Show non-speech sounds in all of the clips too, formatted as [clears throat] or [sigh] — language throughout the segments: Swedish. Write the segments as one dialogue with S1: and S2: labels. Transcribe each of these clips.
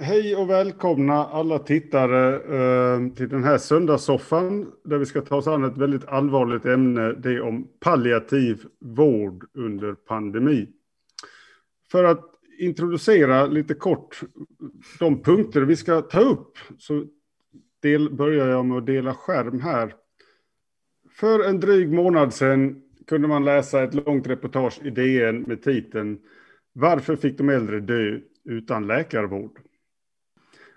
S1: Hej och välkomna alla tittare eh, till den här söndagssoffan där vi ska ta oss an ett väldigt allvarligt ämne, det om palliativ vård under pandemi. För att introducera lite kort de punkter vi ska ta upp så del, börjar jag med att dela skärm här. För en dryg månad sedan kunde man läsa ett långt reportage i DN med titeln Varför fick de äldre dö utan läkarvård?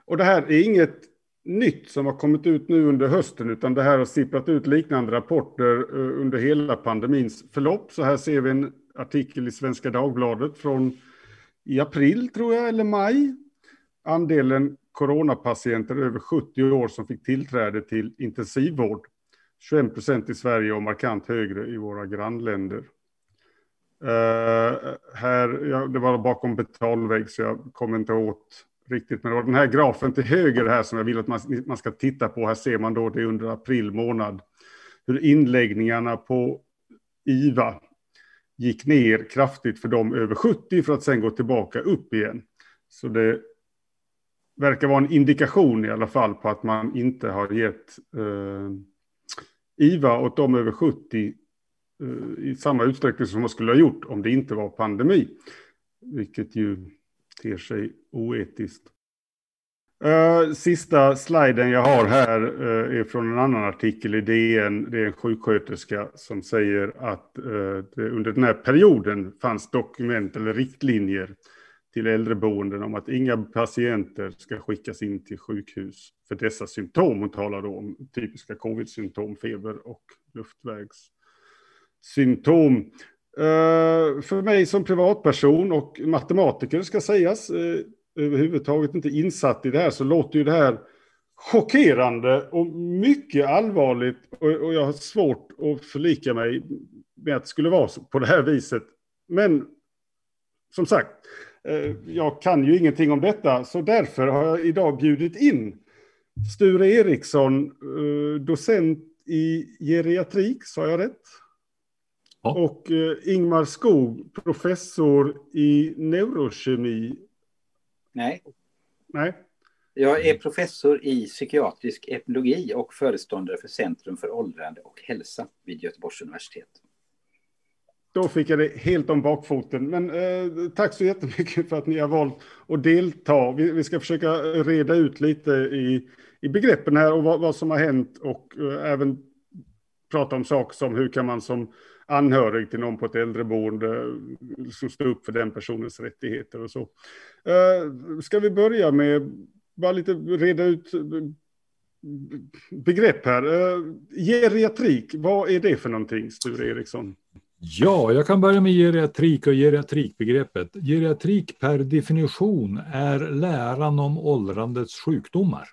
S1: Och det här är inget nytt som har kommit ut nu under hösten, utan det här har sipprat ut liknande rapporter eh, under hela pandemins förlopp. Så här ser vi en artikel i Svenska Dagbladet från i april, tror jag, eller maj. Andelen coronapatienter över 70 år som fick tillträde till intensivvård. 21 procent i Sverige och markant högre i våra grannländer. Uh, här, ja, det var bakom betalvägg så jag kommer inte åt riktigt. Men det var den här grafen till höger här som jag vill att man, man ska titta på. Här ser man då det under april månad. Hur inläggningarna på IVA gick ner kraftigt för dem över 70 för att sen gå tillbaka upp igen. Så det verkar vara en indikation i alla fall på att man inte har gett eh, IVA åt dem över 70 eh, i samma utsträckning som man skulle ha gjort om det inte var pandemi. Vilket ju ter sig oetiskt. Uh, sista sliden jag har här uh, är från en annan artikel i DN. Det är en sjuksköterska som säger att uh, det under den här perioden fanns dokument eller riktlinjer till äldreboenden om att inga patienter ska skickas in till sjukhus för dessa symptom. Hon talar då om typiska covid-symptom, feber och luftvägssymptom. Eh, för mig som privatperson och matematiker ska sägas, uh, överhuvudtaget inte insatt i det här så låter ju det här chockerande och mycket allvarligt och, jag har svårt att förlika mig med att det skulle vara på det här viset. Men som sagt, eh, jag kan ju ingenting om detta så därför har jag idag bjudit in Sture Eriksson, docent i geriatrik, sa jag rätt? Ja. Och eh, Ingmar Skog, professor i neurokemi.
S2: Nej.
S1: Nej.
S2: Jag är professor i psykiatrisk epidemiologi och föreståndare för Centrum för åldrande och hälsa vid Göteborgs universitet.
S1: Då fick jag det helt om bakfoten. Men eh, tack så jättemycket för att ni har valt att delta. Vi, vi ska försöka reda ut lite i, i begreppen här och vad, vad som har hänt och eh, även prata om saker som hur kan man som anhörig till någon på ett äldreboende som står upp för den personens rättigheter och så. Eh, ska vi börja med bara lite reda ut begrepp här. Eh, geriatrik, vad är det för någonting, Sture Eriksson?
S3: Ja, jag kan börja med geriatrik och geriatrikbegreppet. Geriatrik per definition är läran om åldrandets sjukdomar.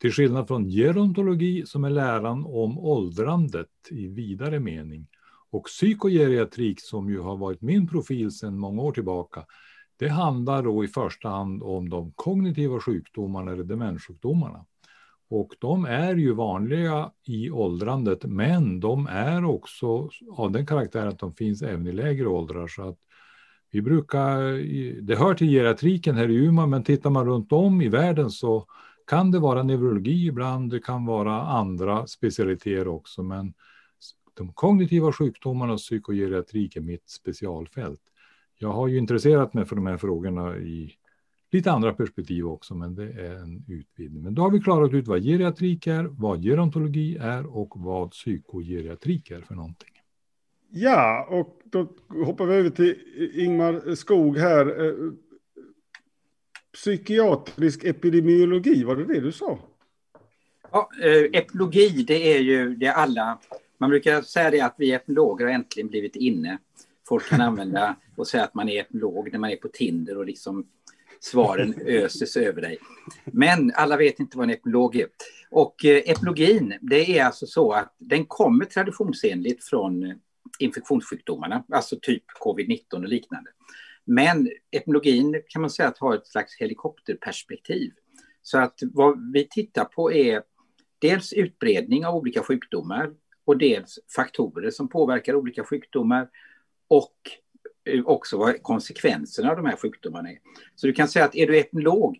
S3: Till skillnad från gerontologi som är läran om åldrandet i vidare mening och psykogeriatrik som ju har varit min profil sedan många år tillbaka. Det handlar då i första hand om de kognitiva sjukdomarna eller demenssjukdomarna. Och de är ju vanliga i åldrandet, men de är också av den karaktären att de finns även i lägre åldrar. Så att vi brukar, det hör till geriatriken här i Umeå, men tittar man runt om i världen så kan det vara neurologi ibland, det kan vara andra specialiteter också, men de kognitiva sjukdomarna och psykogeriatrik är mitt specialfält. Jag har ju intresserat mig för de här frågorna i lite andra perspektiv också, men det är en utvidgning. Men då har vi klarat ut vad geriatrik är, vad gerontologi är och vad psykogeriatrik är för någonting.
S1: Ja, och då hoppar vi över till Ingmar Skog här. Eh, Eh, psykiatrisk epidemiologi, var det det du sa?
S2: Ja, eh, epidemiologi, det är ju det alla man brukar säga det att vi epidemiologer har äntligen blivit inne. Folk kan använda och säga att man är epidemiolog när man är på Tinder och liksom svaren [laughs] öses över dig. Men alla vet inte vad en epidemiolog är. Och eh, epidemiologin, det är alltså så att den kommer traditionsenligt från infektionssjukdomarna, alltså typ covid-19 och liknande. Men epidemiologin kan man säga att har ett slags helikopterperspektiv. Så att vad vi tittar på är dels utbredning av olika sjukdomar och dels faktorer som påverkar olika sjukdomar och eh, också vad konsekvenserna av de här sjukdomarna är. Så du kan säga att är du epidemiolog,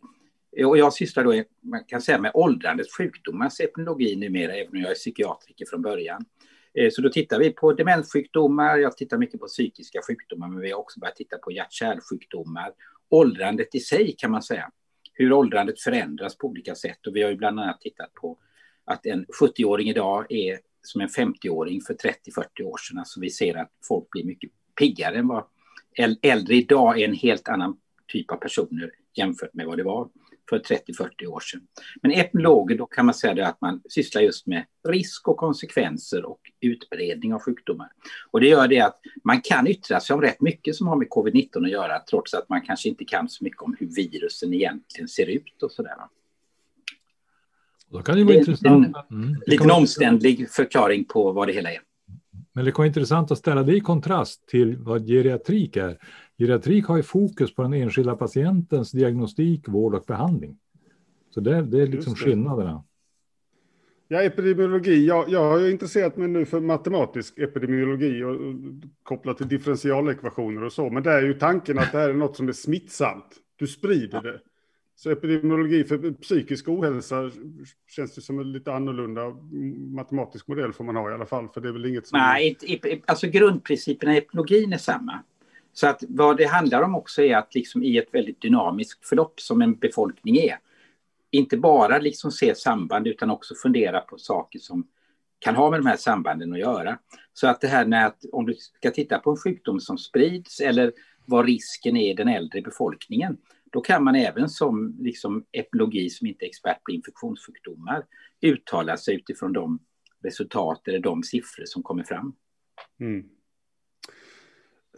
S2: eh, och jag sysslar då man kan säga med åldrandets sjukdomars epidemiologi numera, även om jag är psykiatriker från början. Eh, så då tittar vi på demenssjukdomar, jag tittar mycket på psykiska sjukdomar, men vi har också börjat titta på hjärt-kärlsjukdomar. Åldrandet i sig kan man säga, hur åldrandet förändras på olika sätt. Och vi har ju bland annat tittat på att en 70-åring idag är som en 50-åring för 30-40 år sedan. Alltså vi ser att folk blir mycket piggare än vad äldre idag är en helt annan typ av personer jämfört med vad det var för 30-40 år sedan. Men epidemiologer, då kan man säga att man sysslar just med risk och konsekvenser och utbredning av sjukdomar. Och det gör det att man kan yttra sig om rätt mycket som har med covid-19 att göra, trots att man kanske inte kan så mycket om hur virusen egentligen ser ut och sådär.
S3: Då kan det vara intressant.
S2: En mm. liten omständlig förklaring på vad det hela är.
S3: Men det kan vara intressant att ställa det i kontrast till vad geriatrik är. Geriatrik har ju fokus på den enskilda patientens diagnostik, vård och behandling. Så det, det är liksom skillnaderna.
S1: Ja, epidemiologi. Jag, jag har intresserat mig nu för matematisk epidemiologi och, och kopplat till differentialekvationer och så. Men det är ju tanken att det här är något som är smittsamt. Du sprider det. Så epidemiologi för psykisk ohälsa känns det som en lite annorlunda matematisk modell får man ha i alla fall. För det är väl inget som...
S2: Nej, alltså grundprinciperna i epidemiologin är samma. Så att vad det handlar om också är att liksom i ett väldigt dynamiskt förlopp som en befolkning är, inte bara liksom se samband utan också fundera på saker som kan ha med de här sambanden att göra. Så att det här med att om du ska titta på en sjukdom som sprids eller vad risken är i den äldre befolkningen, då kan man även som liksom epidemiologi som inte är expert på infektionssjukdomar uttala sig utifrån de resultat eller de siffror som kommer fram. Mm.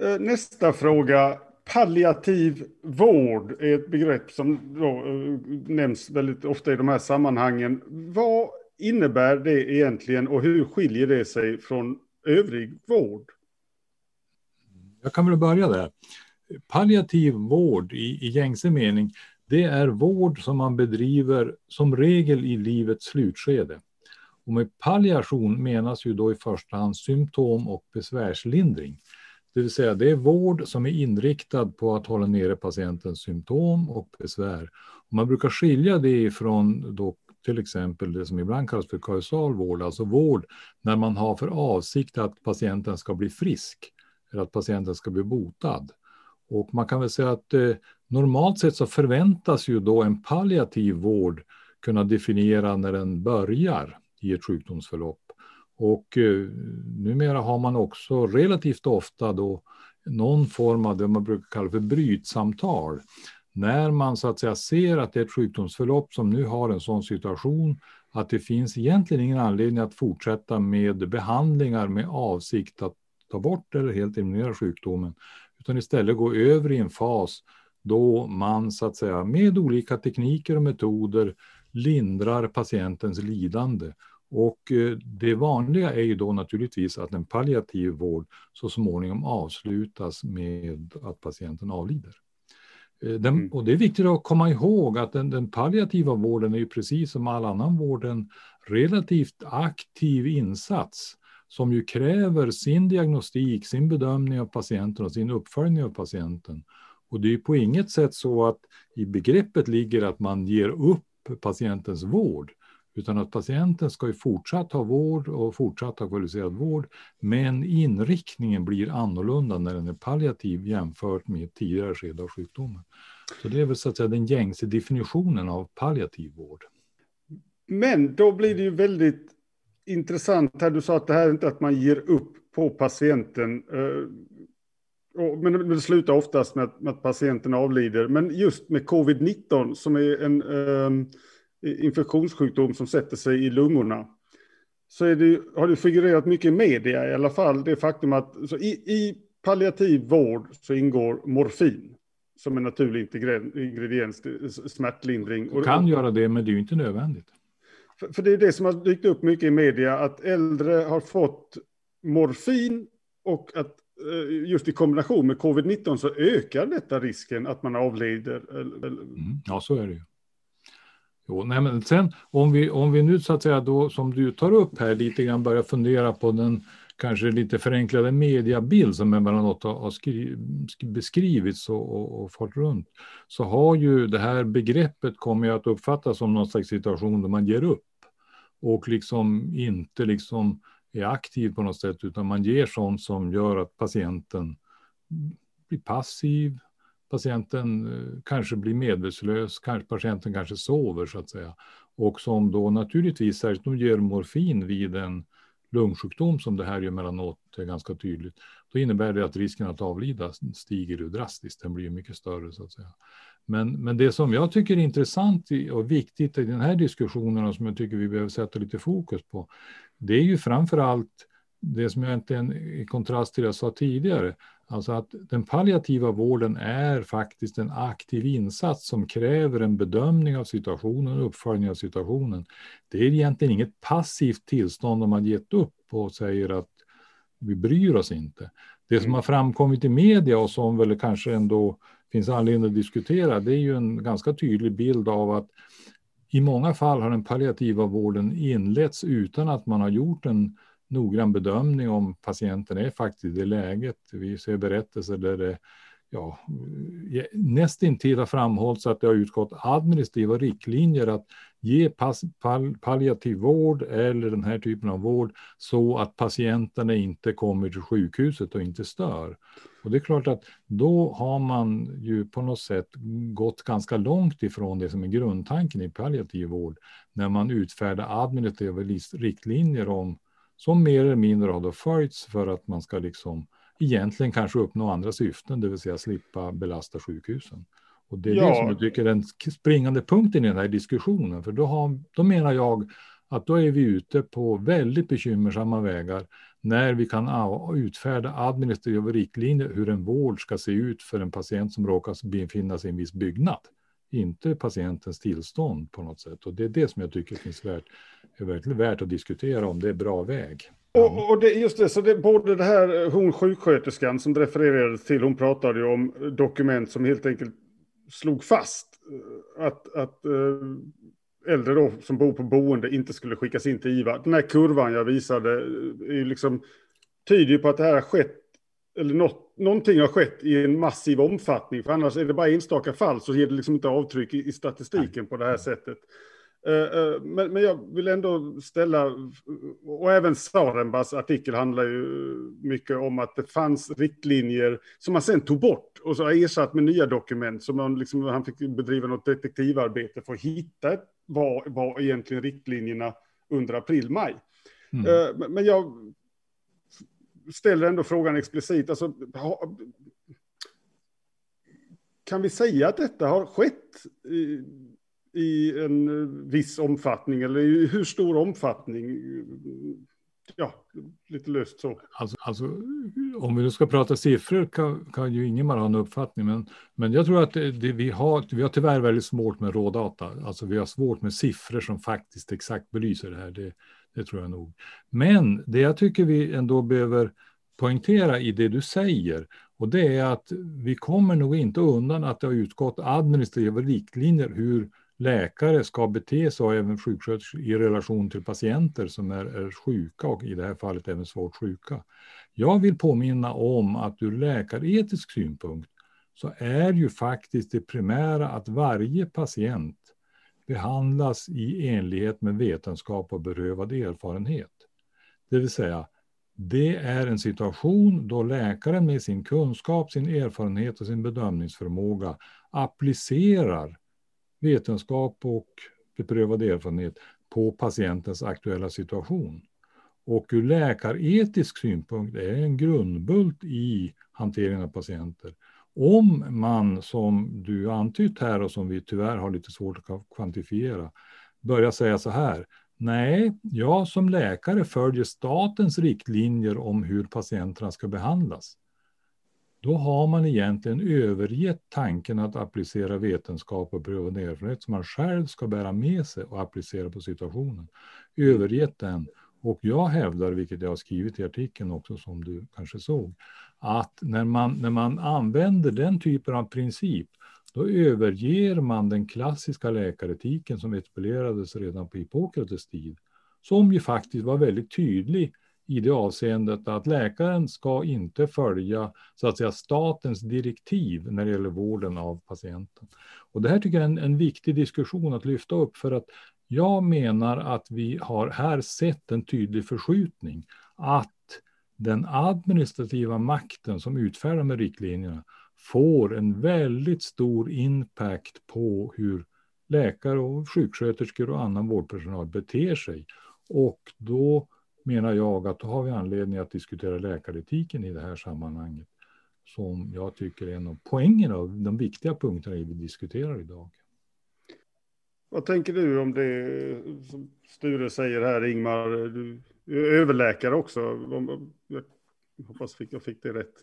S1: Eh, nästa fråga. Palliativ vård är ett begrepp som då eh, nämns väldigt ofta i de här sammanhangen. Vad innebär det egentligen och hur skiljer det sig från övrig vård?
S3: Jag kan väl börja där. Palliativ vård i, i gängse mening, det är vård som man bedriver som regel i livets slutskede. Och med palliation menas ju då i första hand symptom och besvärslindring. Det vill säga det är vård som är inriktad på att hålla nere patientens symptom och besvär. Och man brukar skilja det ifrån då till exempel det som ibland kallas för kausal vård, alltså vård när man har för avsikt att patienten ska bli frisk eller att patienten ska bli botad. Och man kan väl säga att eh, normalt sett så förväntas ju då en palliativ vård kunna definiera när den börjar i ett sjukdomsförlopp. Och eh, numera har man också relativt ofta då någon form av det man brukar kalla för brytsamtal. När man så att säga ser att det är ett sjukdomsförlopp som nu har en sån situation att det finns egentligen ingen anledning att fortsätta med behandlingar med avsikt att ta bort eller helt eliminera sjukdomen, utan istället gå över i en fas då man så att säga med olika tekniker och metoder lindrar patientens lidande och eh, det vanliga är ju då naturligtvis att en palliativ vård så småningom avslutas med att patienten avlider. Eh, den, mm. och det är viktigt att komma ihåg att den, den, palliativa vården är ju precis som all annan vård en relativt aktiv insats som ju kräver sin diagnostik, sin bedömning av patienten och sin uppföljning av patienten. Och det är på inget sätt så att i begreppet ligger att man ger upp patientens vård, utan att patienten ska ju fortsatt ha vård och fortsatt ha kvalificerad vård. Men inriktningen blir annorlunda när den är palliativ jämfört med tidigare skede av sjukdomen. Så det är väl så att säga den gängse definitionen av palliativ vård.
S1: Men då blir det ju väldigt intressant här. Du sa att det här är inte att man ger upp på patienten. Eh, men det slutar oftast med att, patienten avlider. Men just med covid-19 som är en ehm, infektionssjukdom som sätter sig i lungorna. Så det, har det figurerat mycket i media i alla fall, det faktum att i, i palliativ vård så ingår morfin som en naturlig ingrediens till smärtlindring.
S3: Du kan göra det, men det är ju inte nödvändigt.
S1: För, för det är det som har dykt upp mycket i media, att äldre har fått morfin och att eh, just i kombination med covid-19 så ökar detta risken att man avlider.
S3: Mm, ja, så är det ju. Jo, nej, men sen om vi, om vi nu så att säga då som du tar upp här lite grann börjar fundera på den kanske lite förenklade mediabild som emellanåt har, har beskrivits och, och, och fått runt, så har ju det här begreppet kommit att uppfattas som någon slags situation där man ger upp och liksom inte liksom är aktiv på något sätt, utan man ger sånt som gör att patienten blir passiv, patienten eh, kanske blir medvetslös, kanske patienten kanske sover så att säga. Och som då naturligtvis, särskilt om ger morfin vid en lungsjukdom som det här ju emellanåt är ganska tydligt, då innebär det att risken att avlida stiger ju drastiskt. Den blir mycket större så att säga. Men, men det som jag tycker är intressant och viktigt i den här diskussionen och som jag tycker vi behöver sätta lite fokus på, det är ju framför allt det som jag inte är i kontrast till det jag sa tidigare, alltså att den palliativa vården är faktiskt en aktiv insats som kräver en bedömning av situationen och uppföljning av situationen. Det är egentligen inget passivt tillstånd om man gett upp och säger att vi bryr oss inte. Det som mm. har framkommit i media och som väl kanske ändå finns anledning att diskutera, det är ju en ganska tydlig bild av att i många fall har den palliativa vården inletts utan att man har gjort en noggrann bedömning om patienten är faktiskt i det läget. Vi ser berättelser där det ja, nästintill har framhållits att det har utgått administrativa riktlinjer att ge pal palliativ vård eller den här typen av vård så att patienterna inte kommer till sjukhuset och inte stör. Och det är klart att då har man ju på något sätt gått ganska långt ifrån det som är grundtanken i palliativ vård när man utfärdar administrativa riktlinjer om som mer eller mindre har då följts för att man ska liksom egentligen kanske uppnå andra syften, det vill säga slippa belasta sjukhusen. Och det är ja. det som jag tycker är den springande punkten i den här diskussionen, för då, har, då menar jag att då är vi ute på väldigt bekymmersamma vägar när vi kan utfärda administrativa riktlinjer hur en vård ska se ut för en patient som råkar befinna sig i en viss byggnad. Inte patientens tillstånd på något sätt. Och det är det som jag tycker finns värt, är verkligen värt att diskutera om det är bra väg.
S1: Och, och det, just det, så det, både det här, hon sjuksköterskan som det refererades till, hon pratade ju om dokument som helt enkelt slog fast att, att äh, äldre då som bor på boende inte skulle skickas in till IVA. Den här kurvan jag visade är liksom, tyder ju på att det här har skett, eller något, någonting har skett i en massiv omfattning, för annars är det bara enstaka fall så ger det liksom inte avtryck i, i statistiken på det här sättet. Eh, eh, men, men jag vill ändå ställa, och även Sarenbas artikel handlar ju mycket om att det fanns riktlinjer som man sen tog bort och så ersatt med nya dokument som man liksom, han fick bedriva något detektivarbete för att hitta vad var egentligen riktlinjerna under april-maj. Mm. Eh, men jag ställer ändå frågan explicit, alltså, kan vi säga att detta har skett? i en eh, viss omfattning eller i hur stor omfattning? Ja, lite löst så.
S3: Alltså, alltså om vi nu ska prata siffror kan, kan ju ingen ha en uppfattning, men, men jag tror att det, det, vi, har, vi har tyvärr väldigt svårt med rådata. Alltså vi har svårt med siffror som faktiskt exakt belyser det här. Det, det tror jag nog. Men det jag tycker vi ändå behöver poängtera i det du säger, och det är att vi kommer nog inte undan att det har utgått administrativa riktlinjer hur läkare ska bete sig och även sjuksköterskor i relation till patienter som är, är sjuka och i det här fallet även svårt sjuka. Jag vill påminna om att ur läkaretisk synpunkt så är ju faktiskt det primära att varje patient behandlas i enlighet med vetenskap och berövad erfarenhet. Det vill säga, det är en situation då läkaren med sin kunskap, sin erfarenhet och sin bedömningsförmåga applicerar vetenskap och beprövad erfarenhet på patientens aktuella situation. Och ur läkaretisk synpunkt är en grundbult i hanteringen av patienter. Om man, som du antytt här och som vi tyvärr har lite svårt att kvantifiera, börjar säga så här. Nej, jag som läkare följer statens riktlinjer om hur patienterna ska behandlas då har man egentligen övergett tanken att applicera vetenskap och prövad erfarenhet som man själv ska bära med sig och applicera på situationen. Övergett den. Och jag hävdar, vilket jag har skrivit i artikeln också som du kanske såg, att när man, när man använder den typen av princip då överger man den klassiska läkaretiken som etablerades redan på Hippokrates tid, som ju faktiskt var väldigt tydlig i det avseendet att läkaren ska inte följa så att säga, statens direktiv när det gäller vården av patienten. Och det här tycker jag är en, en viktig diskussion att lyfta upp för att jag menar att vi har här sett en tydlig förskjutning. Att den administrativa makten som utfärdar med riktlinjerna får en väldigt stor impact på hur läkare och sjuksköterskor och annan vårdpersonal beter sig. Och då menar jag att då har vi anledning att diskutera läkaretiken i det här sammanhanget. Som jag tycker är en av poängerna av de viktiga punkterna vi diskuterar idag.
S1: Vad tänker du om det som Sture säger här, Ingmar? Du är överläkare också. Jag hoppas jag fick det rätt.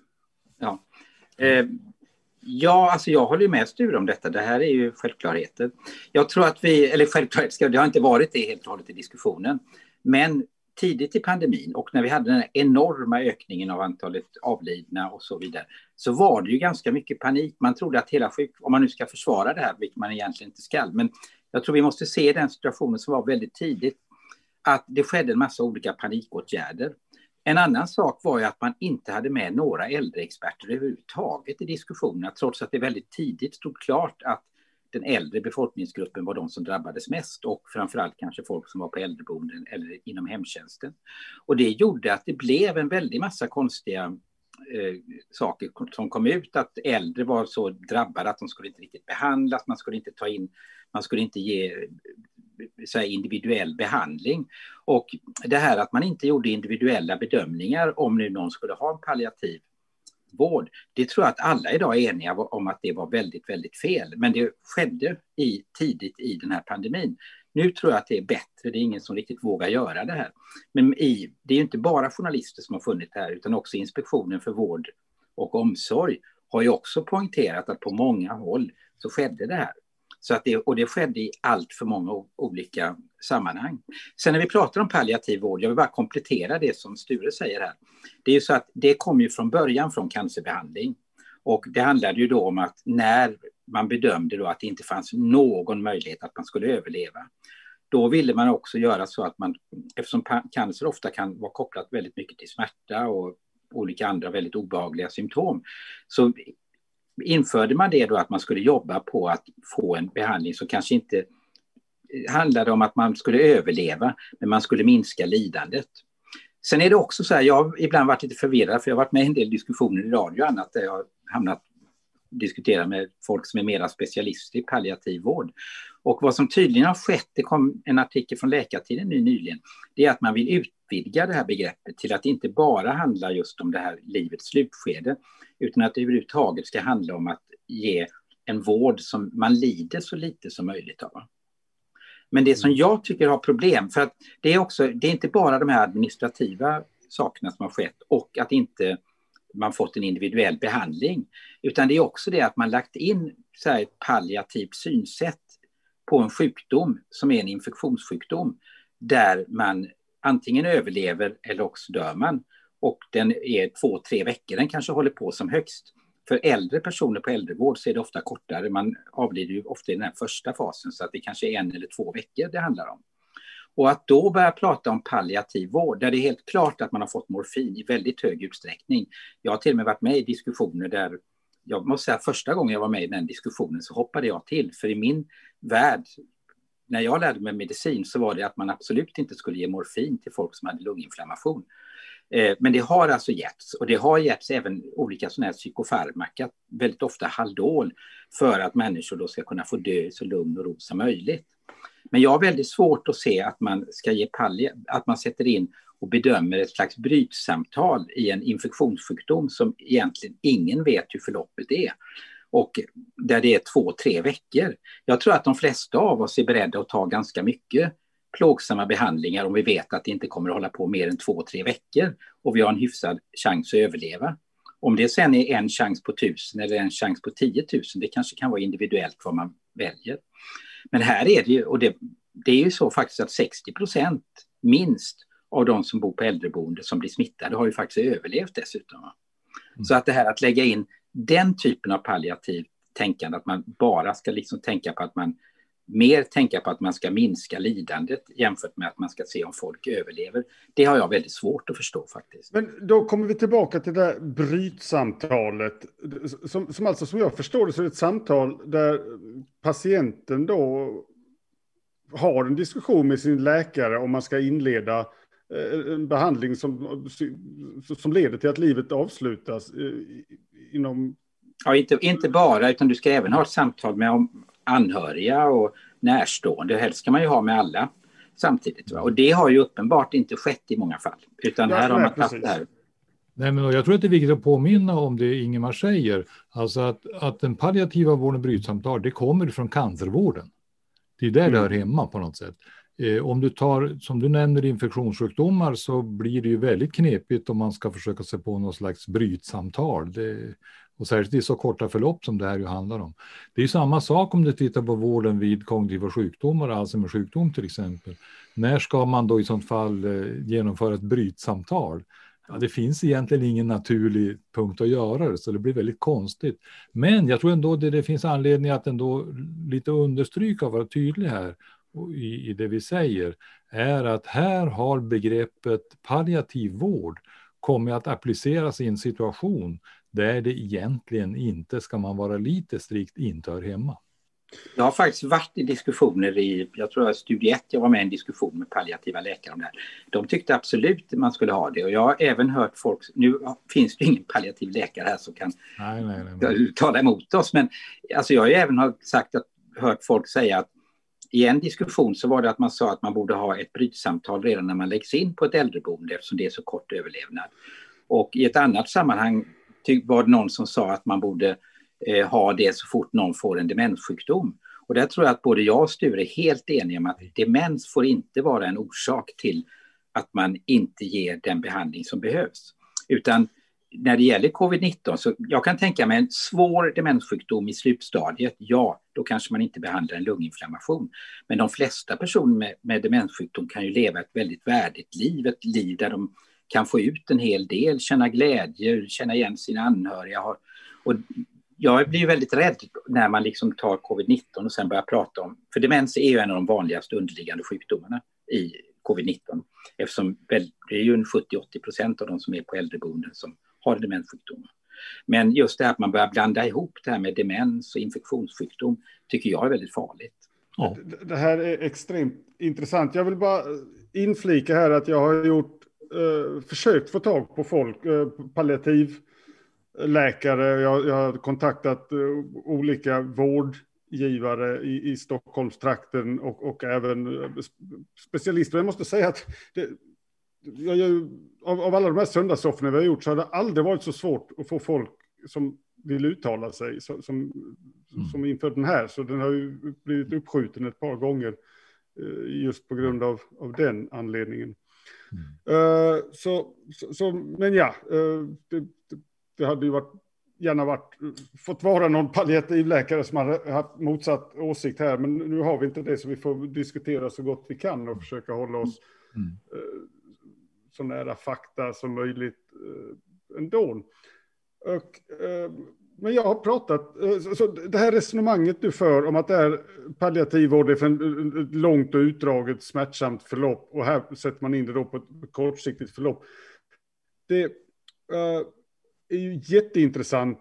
S2: Ja. Eh, ja, alltså jag håller med Sture om detta. Det här är ju självklarheter. Jag tror att vi, eller självklart, det har inte varit det helt och hållet i diskussionen. Men tidigt i pandemin och när vi hade den enorma ökningen av antalet avlidna och så vidare, så var det ju ganska mycket panik. Man trodde att hela sjuk... Om man nu ska försvara det här, vilket man egentligen inte ska, men jag tror vi måste se den situationen som var väldigt tidigt, att det skedde en massa olika panikåtgärder. En annan sak var ju att man inte hade med några äldreexperter överhuvudtaget i diskussionerna, trots att det väldigt tidigt stod klart att den äldre befolkningsgruppen var de som drabbades mest och framförallt kanske folk som var på äldreboenden eller inom hemtjänsten. Och det gjorde att det blev en väldig massa konstiga eh, saker som kom ut, att äldre var så drabbade att de skulle inte riktigt behandlas, man skulle inte ta in, man skulle inte ge så individuell behandling. Och det här att man inte gjorde individuella bedömningar om nu någon skulle ha en palliativ vård. Det tror jag att alla idag är eniga om att det var väldigt, väldigt fel. Men det skedde i, tidigt i den här pandemin. Nu tror jag att det är bättre, det är ingen som riktigt vågar göra det här. Men i, det är inte bara journalister som har funnit det här, utan också Inspektionen för vård och omsorg har ju också poängterat att på många håll så skedde det här. Så att det, och det skedde i allt för många olika sammanhang. Sen när vi pratar om palliativ vård, jag vill bara komplettera det som Sture säger här. Det är ju så att det kom ju från början från cancerbehandling. Och det handlade ju då om att när man bedömde då att det inte fanns någon möjlighet att man skulle överleva, då ville man också göra så att man, eftersom cancer ofta kan vara kopplat väldigt mycket till smärta och olika andra väldigt obehagliga symptom, så införde man det då att man skulle jobba på att få en behandling som kanske inte handlade om att man skulle överleva, men man skulle minska lidandet. Sen är det också så här, jag har ibland varit lite förvirrad, för jag har varit med i en del diskussioner i radio och annat, där jag har hamnat diskutera med folk som är mera specialister i palliativ vård. Och vad som tydligen har skett, det kom en artikel från Läkartiden nu nyligen, det är att man vill utvidga det här begreppet till att inte bara handla just om det här livets slutskede, utan att det överhuvudtaget ska handla om att ge en vård som man lider så lite som möjligt av. Men det som jag tycker har problem, för att det är också, det är inte bara de här administrativa sakerna som har skett och att inte man fått en individuell behandling, utan det är också det att man lagt in så här, ett palliativt synsätt på en sjukdom som är en infektionssjukdom där man antingen överlever eller också dör man. Och den är två, tre veckor, den kanske håller på som högst. För äldre personer på äldrevård så är det ofta kortare. Man avlider ju ofta i den här första fasen så att det kanske är en eller två veckor det handlar om. Och att då börja prata om palliativ vård, där det är helt klart att man har fått morfin i väldigt hög utsträckning. Jag har till och med varit med i diskussioner där, jag måste säga första gången jag var med i den diskussionen så hoppade jag till, för i min värld, när jag lärde mig medicin så var det att man absolut inte skulle ge morfin till folk som hade lunginflammation. Eh, men det har alltså getts och det har getts även olika sådana här psykofarmaka, väldigt ofta Haldol, för att människor då ska kunna få dö i så lugn och ro som möjligt. Men jag har väldigt svårt att se att man ska ge palliativ, att man sätter in och bedömer ett slags brytsamtal i en infektionssjukdom som egentligen ingen vet hur förloppet är. Och där det är två, tre veckor. Jag tror att de flesta av oss är beredda att ta ganska mycket plågsamma behandlingar om vi vet att det inte kommer att hålla på mer än två, tre veckor och vi har en hyfsad chans att överleva. Om det sen är en chans på tusen eller en chans på tiotusen, det kanske kan vara individuellt vad man väljer. Men här är det ju, och det, det är ju så faktiskt att 60 procent minst av de som bor på äldreboende som blir smittade har ju faktiskt överlevt dessutom. Mm. Så att det här att lägga in den typen av palliativ tänkande, att man bara ska liksom tänka på att man mer tänka på att man ska minska lidandet jämfört med att man ska se om folk överlever. Det har jag väldigt svårt att förstå faktiskt.
S1: Men då kommer vi tillbaka till det där brytsamtalet. Som, som alltså som jag förstår det så är det ett samtal där patienten då har en diskussion med sin läkare om man ska inleda eh, en behandling som, som leder till att livet avslutas eh, inom...
S2: Ja, inte, inte bara, utan du ska även ha ett samtal med anhöriga och närstående. Helst ska man ju ha med alla samtidigt. Va? Och det har ju uppenbart inte skett i många fall. Utan ja, här har man tagit det här.
S3: Nej, men jag tror att det är viktigt att påminna om det Ingemar säger. Alltså att, att den palliativa vården brytsamtal, det kommer från cancervården. Det är där mm. det hör hemma på något sätt. Eh, om du tar, som du nämner, infektionssjukdomar så blir det ju väldigt knepigt om man ska försöka sig på något slags brytsamtal. Det, och särskilt i så korta förlopp som det här ju handlar om. Det är samma sak om du tittar på vården vid kognitiva sjukdomar, alltså med sjukdom till exempel. När ska man då i sånt fall eh, genomföra ett brytsamtal? Ja, det finns egentligen ingen naturlig punkt att göra det, så det blir väldigt konstigt. Men jag tror ändå det, det finns anledning att ändå lite understryka och vara tydlig här i, i det vi säger, är att här har begreppet palliativ vård kommit att appliceras i en situation där det egentligen inte, ska man vara lite strikt, inte hör hemma.
S2: Jag har faktiskt varit i diskussioner i, jag tror att studie 1, jag var med i en diskussion med palliativa läkare om det här. De tyckte absolut man skulle ha det och jag har även hört folk, nu finns det ingen palliativ läkare här som kan nej, nej, nej, tala emot oss, men alltså jag har även sagt att, hört folk säga att i en diskussion så var det att man sa att man borde ha ett brytsamtal redan när man läggs in på ett äldreboende eftersom det är så kort överlevnad. Och i ett annat sammanhang var det någon som sa att man borde eh, ha det så fort någon får en demenssjukdom. Och där tror jag att både jag och Sture är helt eniga om att demens får inte vara en orsak till att man inte ger den behandling som behövs. Utan när det gäller covid-19 så jag kan tänka mig en svår demenssjukdom i slutstadiet, ja, då kanske man inte behandlar en lunginflammation. Men de flesta personer med, med demenssjukdom kan ju leva ett väldigt värdigt liv, ett liv där de kan få ut en hel del, känna glädje, känna igen sina anhöriga. Och jag blir väldigt rädd när man liksom tar covid-19 och sen börjar prata om, för demens är ju en av de vanligaste underliggande sjukdomarna i covid-19 eftersom det är ju en 70-80 procent av de som är på äldreboenden som har demenssjukdomar. Men just det här att man börjar blanda ihop det här med demens och infektionssjukdom tycker jag är väldigt farligt.
S1: Ja. Det här är extremt intressant. Jag vill bara inflika här att jag har gjort eh, försökt få tag på folk, eh, palliativläkare, jag, jag har kontaktat eh, olika vårdgivare i, i Stockholmstrakten och, och även eh, specialister. Jag måste säga att det, jag, av, av, alla de här söndagssofforna vi har gjort så har det aldrig varit så svårt att få folk som vill uttala sig som, som, mm. som inför den här. Så den har ju blivit uppskjuten ett par gånger eh, just på grund av, av den anledningen. Uh, så, så, så, men ja, uh, det, det, hade ju varit, gärna varit, fått vara någon palliativläkare som hade haft motsatt åsikt här, men nu har vi inte det, så vi får diskutera så gott vi kan och försöka hålla oss mm. uh, så nära fakta som möjligt ändå. Och, men jag har pratat, eh, så det här resonemanget du för om att det är palliativ vård är för ett långt och utdraget smärtsamt förlopp och här sätter man in det då på ett kortsiktigt förlopp. Det uh, är ju jätteintressant.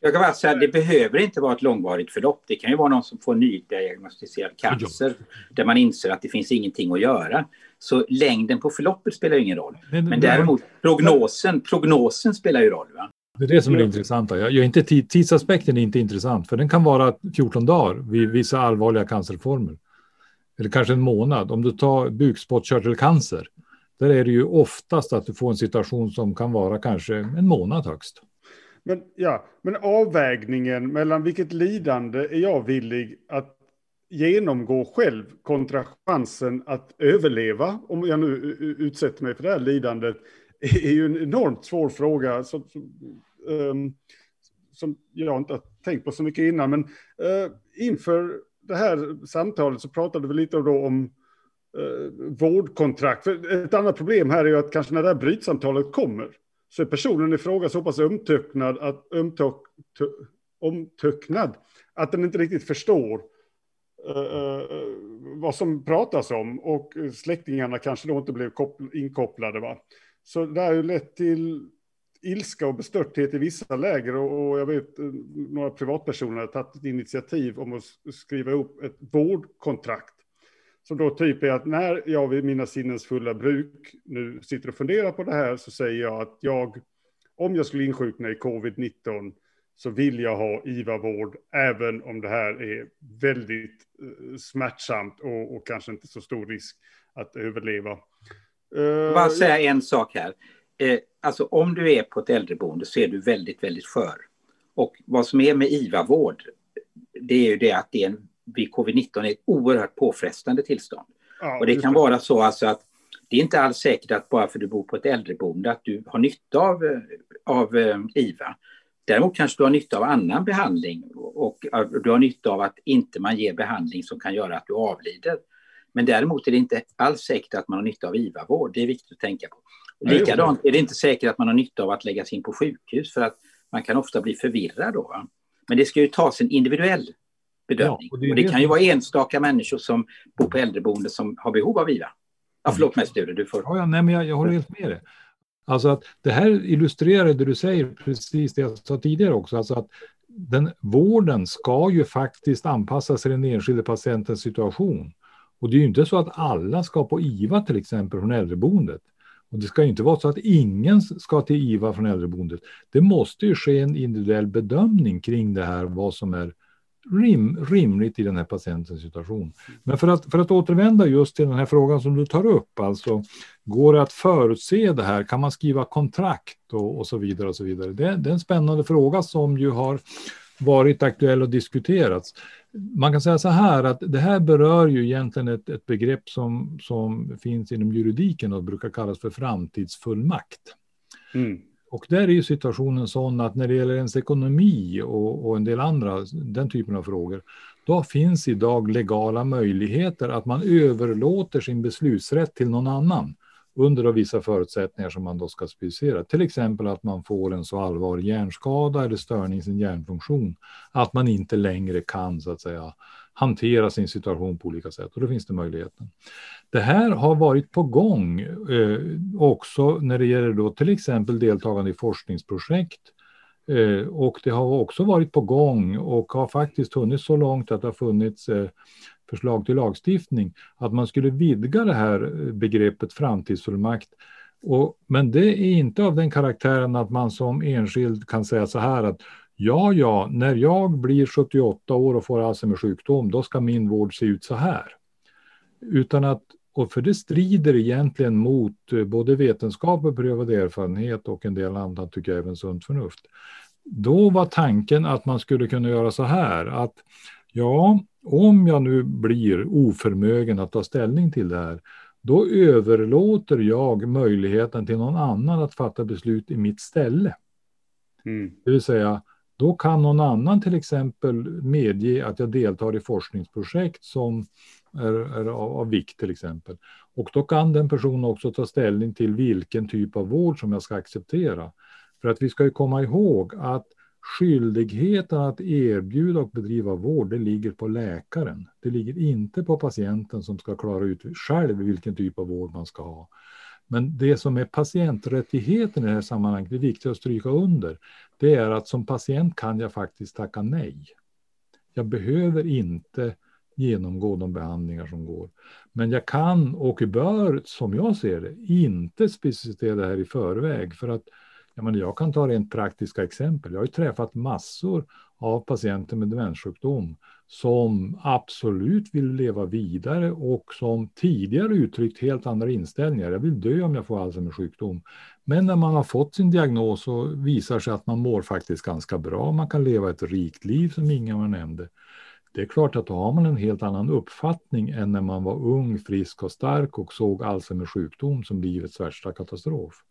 S2: Jag kan bara säga att det behöver inte vara ett långvarigt förlopp. Det kan ju vara någon som får nydiagnostiserad cancer där man inser att det finns ingenting att göra. Så längden på förloppet spelar ingen roll. Men, däremot prognosen, prognosen spelar ju roll. Va?
S3: Det är det som är det intressanta. Jag, jag inte tid, tidsaspekten är inte intressant, för den kan vara 14 dagar vid vissa allvarliga cancerformer. Eller kanske en månad. Om du tar bukspottkörtelcancer, där är det ju oftast att du får en situation som kan vara kanske en månad högst.
S1: Men, ja, men avvägningen mellan vilket lidande är jag villig att genomgå själv kontra chansen att överleva, om jag nu utsätter mig för det här lidandet, är ju en enormt svår fråga. Så, um, Ehm, som jag inte har tänkt på så mycket innan. Men eh, inför det här samtalet så pratade vi lite då om eh, vårdkontrakt. För ett annat problem här är ju att kanske när det här brytsamtalet kommer så är personen i fråga så pass omtöcknad att, omtöck, omtöcknad att den inte riktigt förstår uh, vad som pratas om och släktingarna kanske då inte blev inkopplade. Va? Så det har ju lett till ilska och bestörthet i vissa läger och, och jag vet några privatpersoner har tagit ett initiativ om att skriva upp ett vårdkontrakt. Som då typ är att när jag vid mina sinnens fulla bruk nu sitter och funderar på det här så säger jag att jag, om jag skulle insjukna i covid-19 så vill jag ha IVA-vård, även om det här är väldigt uh, smärtsamt och, och, kanske inte så stor risk att överleva.
S2: Uh, Bara säga en sak här. Eh, alltså om du är på ett äldreboende så är du väldigt, väldigt skör. Och vad som är med IVA-vård, det är ju det att det är en, vid covid-19 är ett oerhört påfrestande tillstånd. Ja, och det kan det. vara så alltså att det är inte alls säkert att bara för att du bor på ett äldreboende att du har nytta av, eh, av IVA. Däremot kanske du har nytta av annan behandling och du har nytta av att inte man ger behandling som kan göra att du avlider. Men däremot är det inte alls säkert att man har nytta av IVA-vård. Det är viktigt att tänka på. Likadant är det inte säkert att man har nytta av att läggas in på sjukhus för att man kan ofta bli förvirrad då. Men det ska ju tas en individuell bedömning. Ja, och, det, och det kan ju vara enstaka människor som bor på äldreboende som har behov av IVA. Ja, förlåt mig Sture, du får...
S3: Ja, ja, nej, men jag, jag håller helt med dig. Alltså att det här illustrerar det du säger, precis det jag sa tidigare också, alltså att den, vården ska ju faktiskt anpassas till den enskilde patientens situation. Och det är ju inte så att alla ska på IVA till exempel från äldreboendet. Och det ska inte vara så att ingen ska till IVA från äldreboendet. Det måste ju ske en individuell bedömning kring det här, vad som är rim, rimligt i den här patientens situation. Men för att, för att återvända just till den här frågan som du tar upp, alltså går det att förutse det här? Kan man skriva kontrakt och, och så vidare och så vidare? Det, det är en spännande fråga som ju har varit aktuell och diskuterats. Man kan säga så här att det här berör ju egentligen ett, ett begrepp som, som finns inom juridiken och brukar kallas för framtidsfullmakt. Mm. Och där är ju situationen sån att när det gäller ens ekonomi och, och, en del andra, den typen av frågor, då finns idag legala möjligheter att man överlåter sin beslutsrätt till någon annan under vissa förutsättningar som man då ska specificera. Till exempel att man får en så allvarlig hjärnskada eller störning i sin hjärnfunktion att man inte längre kan så att säga hantera sin situation på olika sätt och då finns det möjligheten. Det här har varit på gång eh, också när det gäller då till exempel deltagande i forskningsprojekt eh, och det har också varit på gång och har faktiskt hunnit så långt att det har funnits eh, förslag till lagstiftning att man skulle vidga det här eh, begreppet framtidsfullmakt. Och, men det är inte av den karaktären att man som enskild kan säga så här att ja, ja, när jag blir 78 år och får Alzheimers sjukdom, då ska min vård se ut så här. Utan att, och för det strider egentligen mot eh, både vetenskap och prövad erfarenhet och en del annat, tycker jag, även sunt förnuft. Då var tanken att man skulle kunna göra så här, att ja, om jag nu blir oförmögen att ta ställning till det här, då överlåter jag möjligheten till någon annan att fatta beslut i mitt ställe. Mm. Det vill säga, då kan någon annan till exempel medge att jag deltar i forskningsprojekt som är, är av, av, vikt till exempel. Och då kan den personen också ta ställning till vilken typ av vård som jag ska acceptera. För att vi ska ju komma ihåg att skyldigheten att erbjuda och bedriva vård, det ligger på läkaren. Det ligger inte på patienten som ska klara ut själv vilken typ av vård man ska ha. Men det som är patienträttigheten i det här sammanhanget, det är viktigt att stryka under, det är att som patient kan jag faktiskt tacka nej. Jag behöver inte genomgå de behandlingar som går. Men jag kan och bör, som jag ser det, inte specificera det här i förväg. För att jag, menar, jag kan ta rent praktiska exempel. Jag har ju träffat massor av patienter med demenssjukdom som absolut vill leva vidare och som tidigare uttryckt helt andra inställningar. Jag vill dö om jag får Alzheimers sjukdom. Men när man har fått sin diagnos så visar sig att man mår faktiskt ganska bra. Man kan leva ett rikt liv som Ingemar nämnde. Det är klart att då har man en helt annan uppfattning än när man var ung, frisk och stark och såg Alzheimers sjukdom som livets värsta katastrof.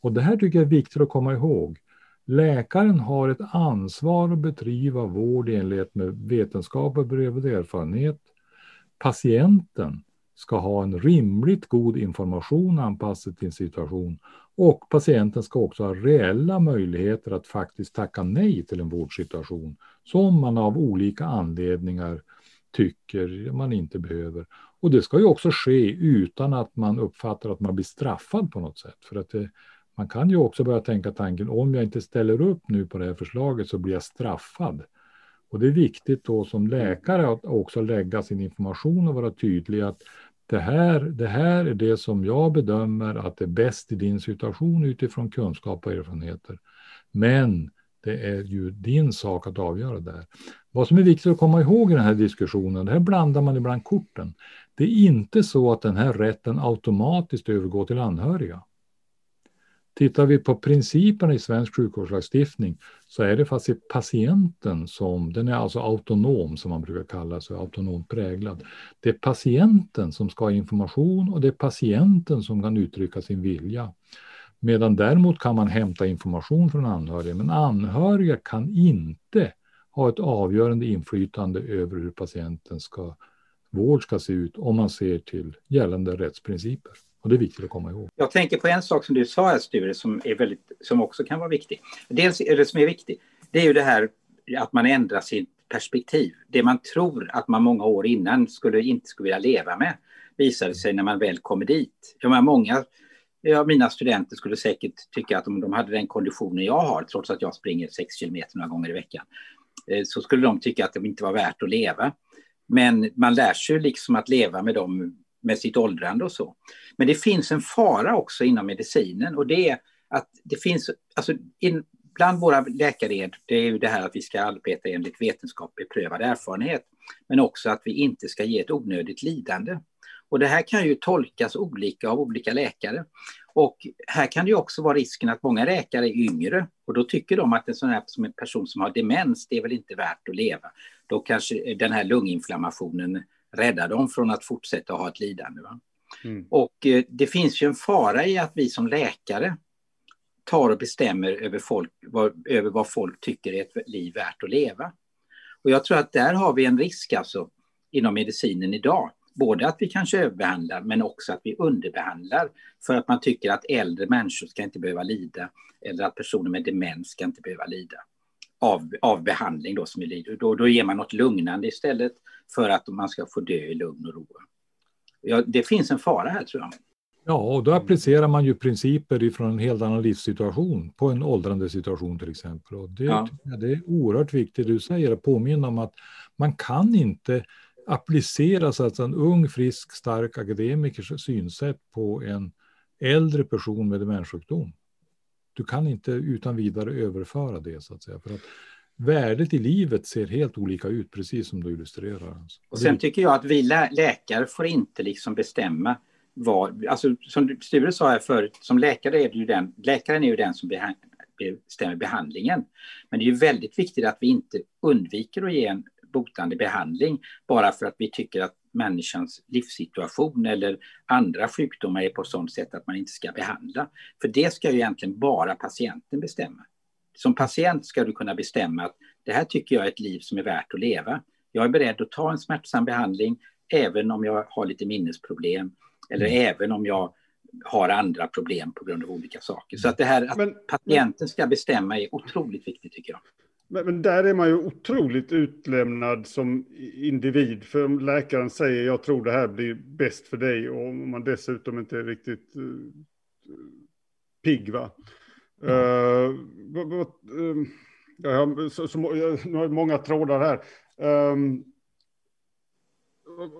S3: Och det här tycker jag är viktigt att komma ihåg. Läkaren har ett ansvar att bedriva vård i enlighet med vetenskap och beprövad erfarenhet. Patienten ska ha en rimligt god information anpassad till sin situation och patienten ska också ha reella möjligheter att faktiskt tacka nej till en vårdsituation som man av olika anledningar tycker man inte behöver. Och det ska ju också ske utan att man uppfattar att man blir straffad på något sätt. För att det, man kan ju också börja tänka tanken om jag inte ställer upp nu på det här förslaget så blir jag straffad. Och det är viktigt då som läkare att också lägga sin information och vara tydlig att det här, det här är det som jag bedömer att är bäst i din situation utifrån kunskap och erfarenheter. Men det är ju din sak att avgöra det här. Vad som är viktigt att komma ihåg i den här diskussionen, det här blandar man ibland korten. Det är inte så att den här rätten automatiskt övergår till anhöriga. Tittar vi på principerna i svensk sjukvårdslagstiftning så är det faktiskt patienten som, den är alltså autonom som man brukar kalla så autonomt präglad. Det är patienten som ska ha information och det är patienten som kan uttrycka sin vilja. Medan däremot kan man hämta information från anhöriga, men anhöriga kan inte ha ett avgörande inflytande över hur patienten ska, vård ska se ut om man ser till gällande rättsprinciper. Och det är viktigt att komma ihåg.
S2: Jag tänker på en sak som du sa här Sture som, är väldigt, som också kan vara viktig. Dels, eller som är viktig, det är ju det här att man ändrar sitt perspektiv. Det man tror att man många år innan skulle, inte skulle vilja leva med visade sig när man väl kommer dit. Jag menar, många ja, mina studenter skulle säkert tycka att om de hade den konditionen jag har, trots att jag springer 6 kilometer några gånger i veckan, eh, så skulle de tycka att det inte var värt att leva. Men man lär sig liksom att leva med dem med sitt åldrande och så. Men det finns en fara också inom medicinen och det är att det finns, alltså in, bland våra läkared, det är ju det här att vi ska arbeta enligt vetenskap beprövad erfarenhet, men också att vi inte ska ge ett onödigt lidande. Och det här kan ju tolkas olika av olika läkare. Och här kan det också vara risken att många läkare är yngre och då tycker de att en sån här som en person som har demens, det är väl inte värt att leva. Då kanske den här lunginflammationen rädda dem från att fortsätta ha ett lidande. Mm. Och eh, det finns ju en fara i att vi som läkare tar och bestämmer över, folk, vad, över vad folk tycker är ett liv värt att leva. Och jag tror att där har vi en risk alltså inom medicinen idag. Både att vi kanske överbehandlar men också att vi underbehandlar för att man tycker att äldre människor ska inte behöva lida eller att personer med demens ska inte behöva lida av, av behandling då som är lider. Då, då ger man något lugnande istället för att man ska få dö i lugn och ro. Ja, det finns en fara här tror jag.
S3: Ja, och då applicerar man ju principer ifrån en helt annan livssituation på en åldrande situation till exempel. Och det, ja. det är oerhört viktigt, du säger, att påminna om att man kan inte applicera så att en ung, frisk, stark akademikers synsätt på en äldre person med demenssjukdom. Du kan inte utan vidare överföra det så att säga. För att värdet i livet ser helt olika ut, precis som du illustrerar.
S2: Och sen tycker jag att vi lä läkare får inte liksom bestämma vad, alltså som Sture sa här förut, som läkare är det ju den, läkaren är ju den som bestämmer behandlingen. Men det är ju väldigt viktigt att vi inte undviker att ge en botande behandling bara för att vi tycker att människans livssituation eller andra sjukdomar är på sådant sätt att man inte ska behandla. För det ska ju egentligen bara patienten bestämma. Som patient ska du kunna bestämma att det här tycker jag är ett liv som är värt att leva. Jag är beredd att ta en smärtsam behandling även om jag har lite minnesproblem eller mm. även om jag har andra problem på grund av olika saker. Så att det här att men, patienten ska bestämma är otroligt viktigt tycker jag.
S1: Men, men, där är man ju otroligt utlämnad som individ. För om läkaren säger jag tror det här blir bäst för dig och om man dessutom inte är riktigt uh, pigg. Va? Mm. Uh, uh, ja, så, så, nu har jag många trådar här. Um,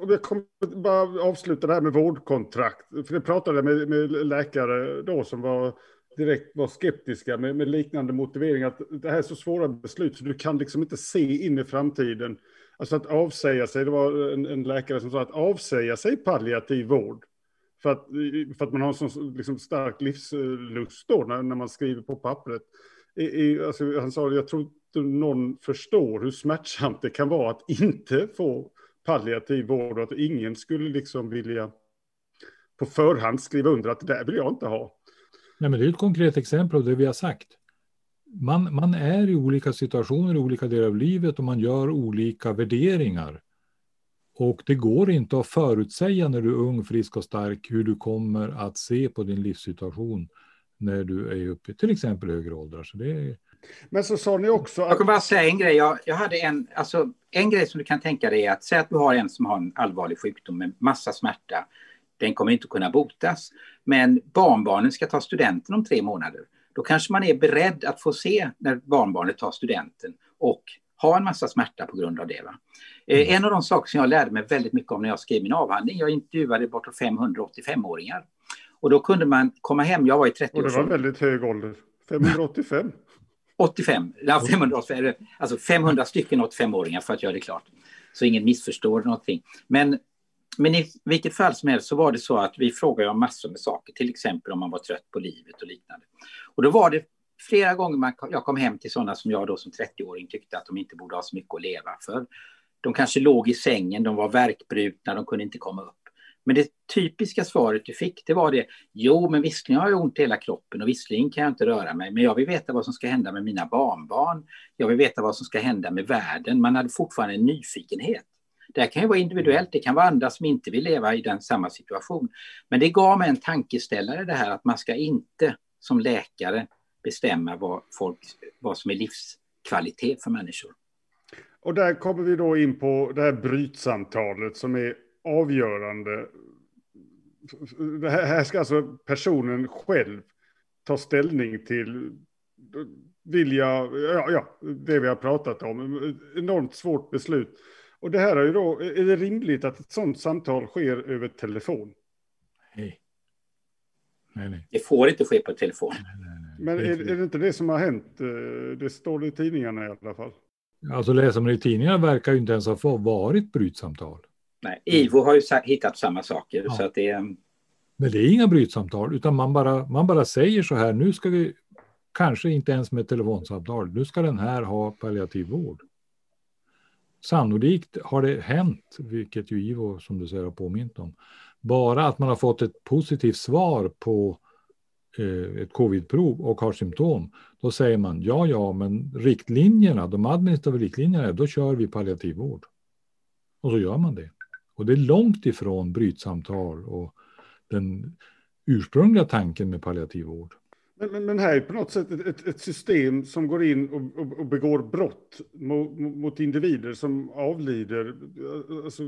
S1: jag kommer bara avsluta det här med vårdkontrakt. För det pratade jag med, med läkare då som var direkt var skeptiska med, med, liknande motivering att det här är så svåra beslut så du kan liksom inte se in i framtiden. Alltså att avsäga sig, det var en, en läkare som sa att avsäga sig palliativ vård för att, för att man har en sån liksom stark livslust då när, när man skriver på pappret. I, i, alltså, han sa, jag tror inte någon förstår hur smärtsamt det kan vara att inte få palliativ vård och att ingen skulle liksom vilja på förhand skriva under att det där vill jag inte ha.
S3: Nej, men det är ett konkret exempel av det vi har sagt. Man, man är i olika situationer i olika delar av livet och man gör olika värderingar. Och det går inte att förutsäga när du är ung, frisk och stark hur du kommer att se på din livssituation när du är uppe i till exempel högre åldrar. Så det är,
S1: Men så sa ni också...
S2: Att... Jag kan bara säga en grej. Jag, jag hade en, alltså, en grej som du kan tänka dig är att säga att du har en som har en allvarlig sjukdom med massa smärta. Den kommer inte kunna botas. Men barnbarnen ska ta studenten om tre månader. Då kanske man är beredd att få se när barnbarnet tar studenten och ha en massa smärta på grund av det. Eh, mm. En av de saker som jag lärde mig väldigt mycket om när jag skrev min avhandling, jag intervjuade bortåt 585-åringar. Och då kunde man komma hem, jag var i 30
S1: år. Och det var väldigt hög ålder, 585.
S2: 85, [laughs] ja, 585, alltså 500 stycken 85-åringar för att göra det klart. Så ingen missförstår någonting. Men, men i vilket fall som helst så var det så att vi frågade om massor med saker, till exempel om man var trött på livet och liknande. Och då var det flera gånger man, jag kom hem till sådana som jag då som 30-åring tyckte att de inte borde ha så mycket att leva för. De kanske låg i sängen, de var värkbrutna, de kunde inte komma upp. Men det typiska svaret du fick, det var det, jo, men visserligen har jag ont i hela kroppen och visserligen kan jag inte röra mig, men jag vill veta vad som ska hända med mina barnbarn. Jag vill veta vad som ska hända med världen. Man hade fortfarande en nyfikenhet. Det här kan ju vara individuellt, det kan vara andra som inte vill leva i den samma situation. Men det gav mig en tankeställare det här att man ska inte som läkare bestämma vad, folk, vad som är livskvalitet för människor.
S1: Och där kommer vi då in på det här brytsamtalet som är avgörande. Det här ska alltså personen själv ta ställning till. Vill jag, ja, ja, det vi har pratat om, enormt svårt beslut. Och det här är ju då, är det rimligt att ett sådant samtal sker över telefon?
S3: Nej. Nej, nej.
S2: Det får inte ske på telefon. Nej,
S1: nej, nej. Men är, är, det inte det som har hänt? Eh, det står det i tidningarna i alla fall.
S3: Alltså läser man i tidningarna verkar ju inte ens ha varit brytsamtal.
S2: Nej, IVO har ju hittat samma saker. Ja. Så att det, är...
S3: Men det är inga brytsamtal, utan man bara, man bara säger så här, nu ska vi, kanske inte ens med telefonsamtal, nu ska den här ha palliativ vård. Sannolikt har det hänt, vilket ju IVO som du säger har påmint om, bara att man har fått ett positivt svar på eh, ett covidprov och har symptom, då säger man ja, ja, men riktlinjerna, de administrativa riktlinjerna, då kör vi palliativ vård. Och så gör man det. Och det är långt ifrån brytsamtal och den ursprungliga tanken med palliativ vård.
S1: Men, men, men, här är på något sätt ett, ett system som går in och, och, och begår brott mot, mot, individer som avlider. Alltså,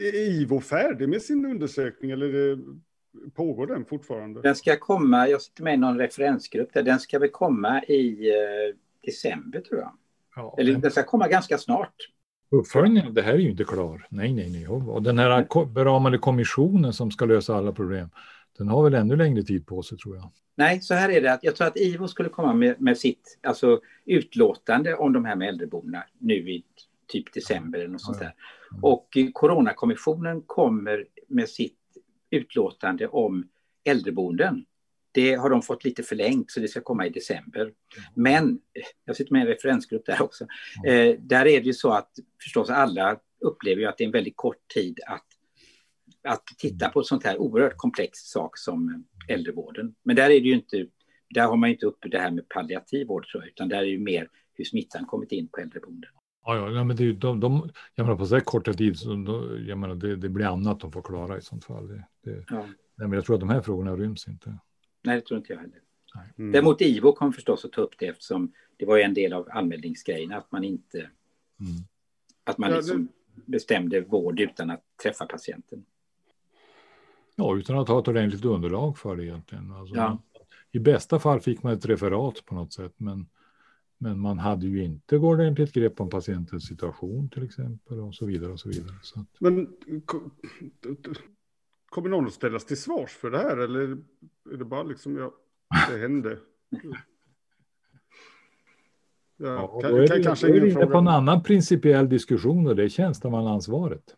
S1: är IVO färdig med sin undersökning eller det, pågår den fortfarande?
S2: Den ska komma, jag sitter med i någon referensgrupp där, den ska väl komma i eh, december tror jag. Ja, eller den ska komma ganska snart.
S3: Uppföljningen av det här är ju inte klar. Nej, nej, nej. Och den här beramade kommissionen som ska lösa alla problem, den har väl ännu längre tid på sig tror jag.
S2: Nej, så här är det. att Jag tror att IVO skulle komma med, med sitt alltså, utlåtande om de här med äldreboendena nu i typ december eller något sånt där. Och Coronakommissionen kommer med sitt utlåtande om äldreboenden. Det har de fått lite förlängt så det ska komma i december. Men, jag sitter med i en referensgrupp där också, eh, där är det ju så att förstås alla upplever ju att det är en väldigt kort tid att, att titta på ett sånt här oerhört komplext sak som äldrevården. Men där är det ju inte, där har man inte uppe det här med palliativ vård tror jag, utan där är det ju mer hur smittan kommit in på äldreboenden.
S3: Ja, ja, men det, de, de, jag menar på så här korta tid, så då, jag menar, det, det blir annat de får klara i sånt fall. Det, det, ja. nej, men jag tror att de här frågorna ryms inte.
S2: Nej, det tror inte jag heller. Mm. Däremot IVO kommer förstås att ta upp det eftersom det var en del av anmälningsgrejen att man inte mm. att man liksom bestämde vård utan att träffa patienten.
S3: Ja, utan att ha ett ordentligt underlag för det egentligen. Alltså, ja. I bästa fall fick man ett referat på något sätt, men, men man hade ju inte ordentligt grepp om patientens situation till exempel och så vidare och så vidare. Så att...
S1: Men kommer någon att ställas till svars för det här eller är det bara liksom, ja, det hände? [laughs]
S3: Ja, ja, kan, då är kan, kanske då är inne på en annan principiell diskussion och det är tjänstemannaansvaret.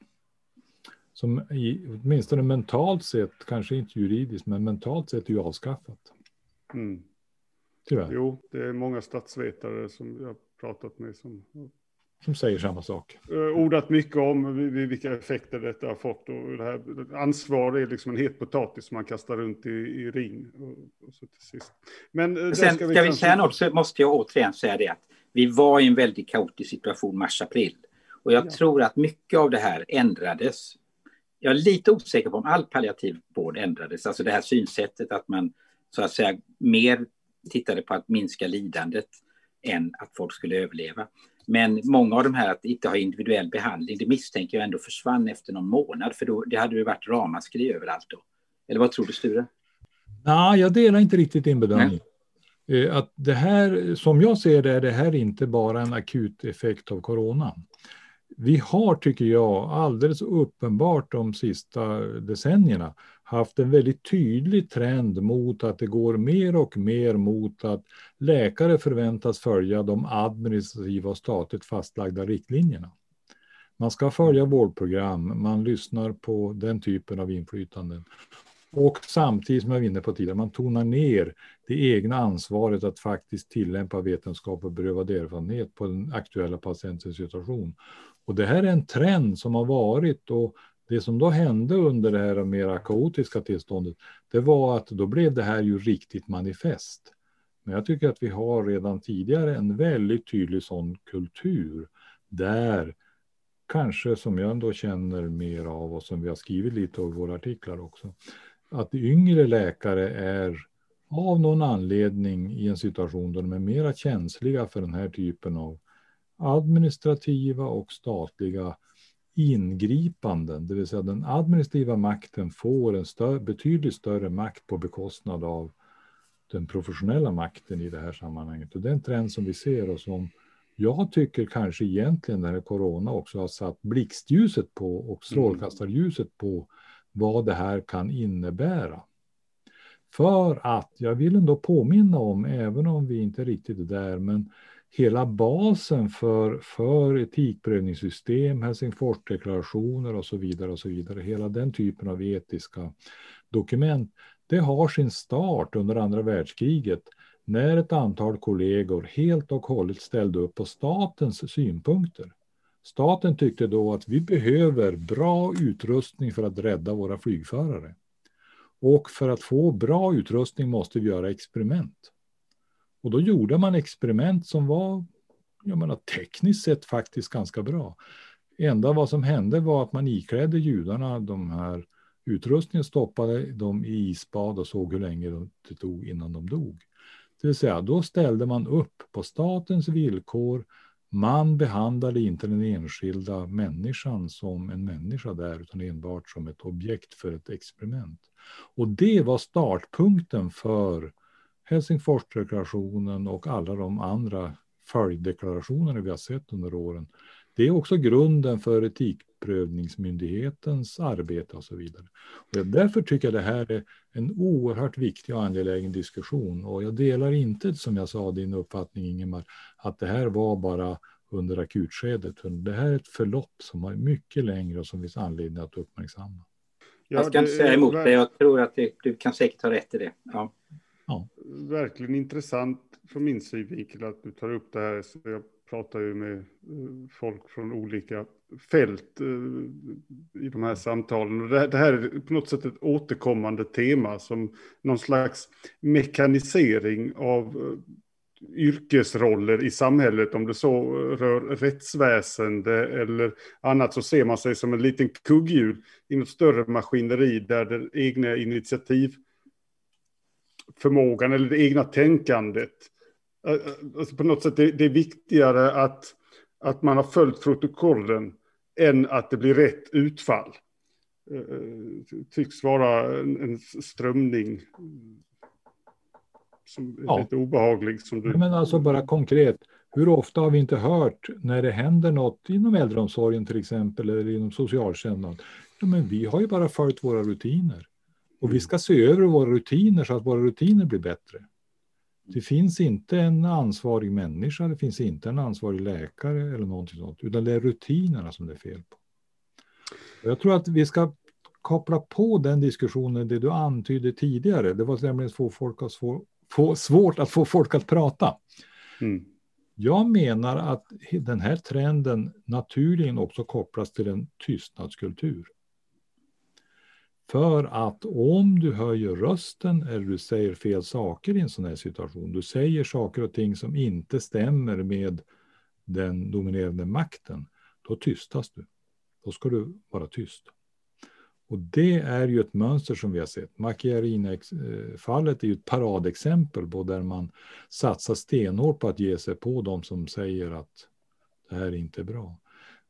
S3: Som i, åtminstone mentalt sett, kanske inte juridiskt, men mentalt sett är ju avskaffat.
S1: Mm. Tyvärr. Jo, det är många statsvetare som jag pratat med som
S3: som säger samma sak.
S1: Uh, ordat mycket om vilka effekter detta har fått. Och det här, ansvar är liksom en het potatis som man kastar runt i, i ring. Och, och så till sist.
S2: Men, uh, Sen, ska vi, ska vi säga något så måste jag återigen säga det att vi var i en väldigt kaotisk situation mars-april. Och jag ja. tror att mycket av det här ändrades. Jag är lite osäker på om all palliativ vård ändrades, alltså det här synsättet att man så att säga mer tittade på att minska lidandet än att folk skulle överleva. Men många av de här att inte ha individuell behandling, det misstänker jag ändå försvann efter någon månad, för då, det hade ju varit ramaskri överallt då. Eller vad tror du Sture?
S3: Nej, jag delar inte riktigt din bedömning. Nej. Eh, att det här, som jag ser det, är det här inte bara en akut effekt av corona. Vi har, tycker jag, alldeles uppenbart de sista decennierna haft en väldigt tydlig trend mot att det går mer och mer mot att läkare förväntas följa de administrativa och statligt fastlagda riktlinjerna. Man ska följa vårdprogram, man lyssnar på den typen av inflytanden. Och samtidigt, som jag var inne på tidigare, man tonar ner det egna ansvaret att faktiskt tillämpa vetenskap och berövad erfarenhet på den aktuella patientens situation. Och det här är en trend som har varit och det som då hände under det här mera kaotiska tillståndet, det var att då blev det här ju riktigt manifest. Men jag tycker att vi har redan tidigare en väldigt tydlig sån kultur där kanske som jag ändå känner mer av och som vi har skrivit lite av i våra artiklar också, att yngre läkare är av någon anledning i en situation där de är mera känsliga för den här typen av administrativa och statliga ingripanden, det vill säga den administrativa makten får en större, betydligt större makt på bekostnad av den professionella makten i det här sammanhanget. Och det är en trend som vi ser och som jag tycker kanske egentligen när corona också har satt blixtljuset på och mm. strålkastarljuset på vad det här kan innebära. För att jag vill ändå påminna om, även om vi inte är riktigt där, men hela basen för, för etikprövningssystem, Helsingforsdeklarationer och så vidare och så vidare, hela den typen av etiska dokument, det har sin start under andra världskriget när ett antal kollegor helt och hållet ställde upp på statens synpunkter. Staten tyckte då att vi behöver bra utrustning för att rädda våra flygförare. Och för att få bra utrustning måste vi göra experiment. Och då gjorde man experiment som var jag menar, tekniskt sett faktiskt ganska bra. Enda vad som hände var att man iklädde judarna de här utrustningen, stoppade dem i isbad och såg hur länge det tog innan de dog. Det vill säga, då ställde man upp på statens villkor. Man behandlade inte den enskilda människan som en människa där, utan enbart som ett objekt för ett experiment. Och det var startpunkten för Helsingforsdeklarationen och alla de andra följddeklarationer vi har sett under åren. Det är också grunden för etikprövningsmyndighetens arbete och så vidare. Och därför tycker jag det här är en oerhört viktig och angelägen diskussion. Och jag delar inte, som jag sa, din uppfattning Ingemar, att det här var bara under akutskedet. Det här är ett förlopp som är mycket längre och som finns anledning att uppmärksamma.
S2: Ja, jag ska inte säga emot det. Jag tror att det, du kan säkert ha rätt i det. Ja.
S1: Ja. Verkligen intressant från min synvinkel att du tar upp det här. Så jag pratar ju med eh, folk från olika fält eh, i de här samtalen. Och det här är på något sätt ett återkommande tema som någon slags mekanisering av eh, yrkesroller i samhället, om det så rör rättsväsende eller annat, så ser man sig som en liten kugghjul i något större maskineri där det egna initiativ förmågan eller det egna tänkandet. Alltså på något sätt det, det är viktigare att, att man har följt protokollen än att det blir rätt utfall. Tycks vara en, en strömning som är ja. lite obehaglig. Som du...
S3: Men alltså bara konkret, hur ofta har vi inte hört när det händer något inom äldreomsorgen till exempel eller inom socialtjänsten? Ja, men vi har ju bara följt våra rutiner. Och vi ska se över våra rutiner så att våra rutiner blir bättre. Det finns inte en ansvarig människa, det finns inte en ansvarig läkare eller någonting sånt, utan det är rutinerna som det är fel på. Och jag tror att vi ska koppla på den diskussionen, det du antydde tidigare, det var nämligen få folk att få, få svårt att få folk att prata. Mm. Jag menar att den här trenden naturligen också kopplas till en tystnadskultur. För att om du höjer rösten eller du säger fel saker i en sån här situation, du säger saker och ting som inte stämmer med den dominerande makten, då tystas du. Då ska du vara tyst. Och det är ju ett mönster som vi har sett. Macchiarini-fallet är ju ett paradexempel på där man satsar stenhårt på att ge sig på de som säger att det här är inte bra.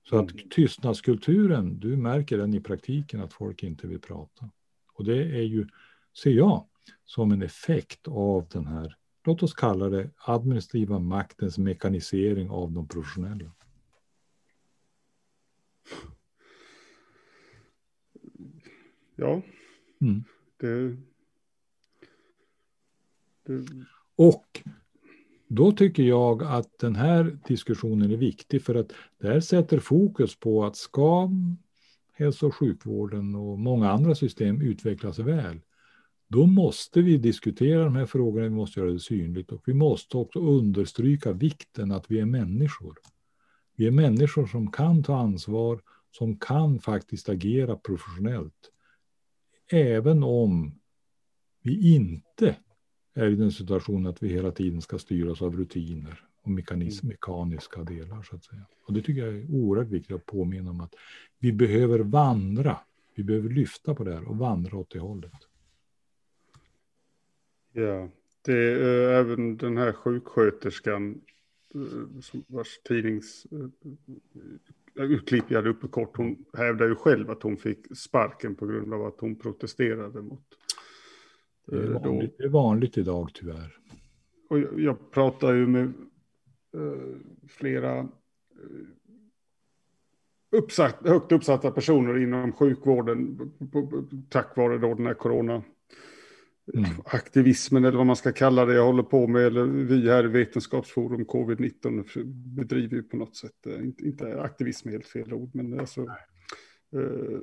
S3: Så att mm. tystnadskulturen, du märker den i praktiken att folk inte vill prata. Och det är ju, ser jag, som en effekt av den här, låt oss kalla det administrativa maktens mekanisering av de professionella.
S1: Ja, mm. det,
S3: det... Och då tycker jag att den här diskussionen är viktig för att det här sätter fokus på att ska hälso och sjukvården och många andra system utvecklas väl, då måste vi diskutera de här frågorna, vi måste göra det synligt och vi måste också understryka vikten att vi är människor. Vi är människor som kan ta ansvar, som kan faktiskt agera professionellt. Även om vi inte är i den situationen att vi hela tiden ska styras av rutiner och mekanism, mm. mekaniska delar så att säga. Och det tycker jag är oerhört viktigt att påminna om att vi behöver vandra. Vi behöver lyfta på det här och vandra åt det hållet.
S1: Ja, det är äh, även den här sjuksköterskan äh, vars tidnings äh, utklipp jag hade uppe kort, hon hävdar ju själv att hon fick sparken på grund av att hon protesterade mot
S3: det är, vanligt, det är vanligt idag tyvärr.
S1: Och jag, jag pratar ju med uh, flera uh, uppsatt, högt uppsatta personer inom sjukvården tack vare då den här corona mm. aktivismen eller vad man ska kalla det jag håller på med, eller vi här i Vetenskapsforum covid-19 bedriver ju på något sätt, eh, inte, inte aktivism är helt fel ord, men alltså eh,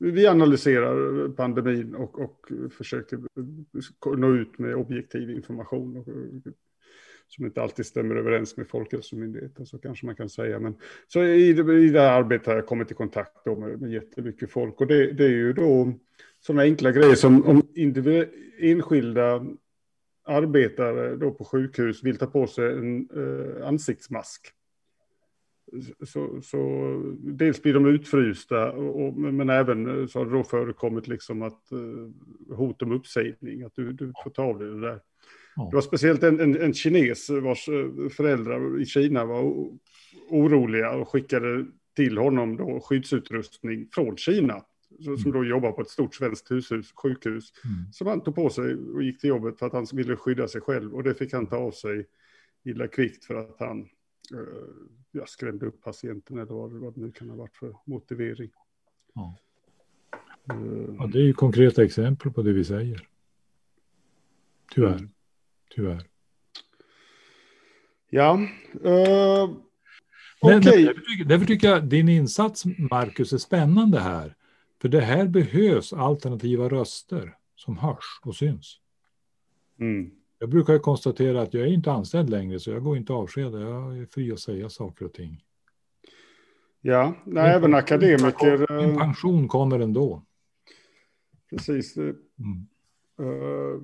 S1: vi analyserar pandemin och, och försöker nå ut med objektiv information. Och, som inte alltid stämmer överens med Folkhälsomyndigheten, så kanske man kan säga. Men så i, i det här arbetet har jag kommit i kontakt med, med jättemycket folk. Och det, det är ju då sådana enkla grejer som om enskilda arbetare då på sjukhus vill ta på sig en eh, ansiktsmask så, så dels blir de utfrysta, och, men även så har det då förekommit liksom att uh, hot om uppsägning, att du, du får ta av dig det där. Ja. Det var speciellt en, en, en kines vars eh, föräldrar i Kina var oroliga och skickade till honom då skyddsutrustning från Kina. Som mm. då jobbar på ett stort svenskt hushus, sjukhus. Mm. Som han tog på sig och gick till jobbet för att han ville skydda sig själv. Och det fick han ta av sig illa kvickt för att han jag skrämde upp patienten eller vad, vad det nu kan ha varit för motivering.
S3: Ja. Uh, ja, det är ju konkreta exempel på det vi säger. Tyvärr. Mm. Tyvärr.
S1: Ja. Uh,
S3: Okej. Okay. Därför, därför tycker jag din insats, Marcus, är spännande här. För det här behövs alternativa röster som hörs och syns. Mm. Jag brukar konstatera att jag är inte anställd längre, så jag går inte avskedad. Jag är fri att säga saker och ting.
S1: Ja, nej, även akademiker.
S3: Min pension kommer ändå.
S1: Precis. Mm. Uh,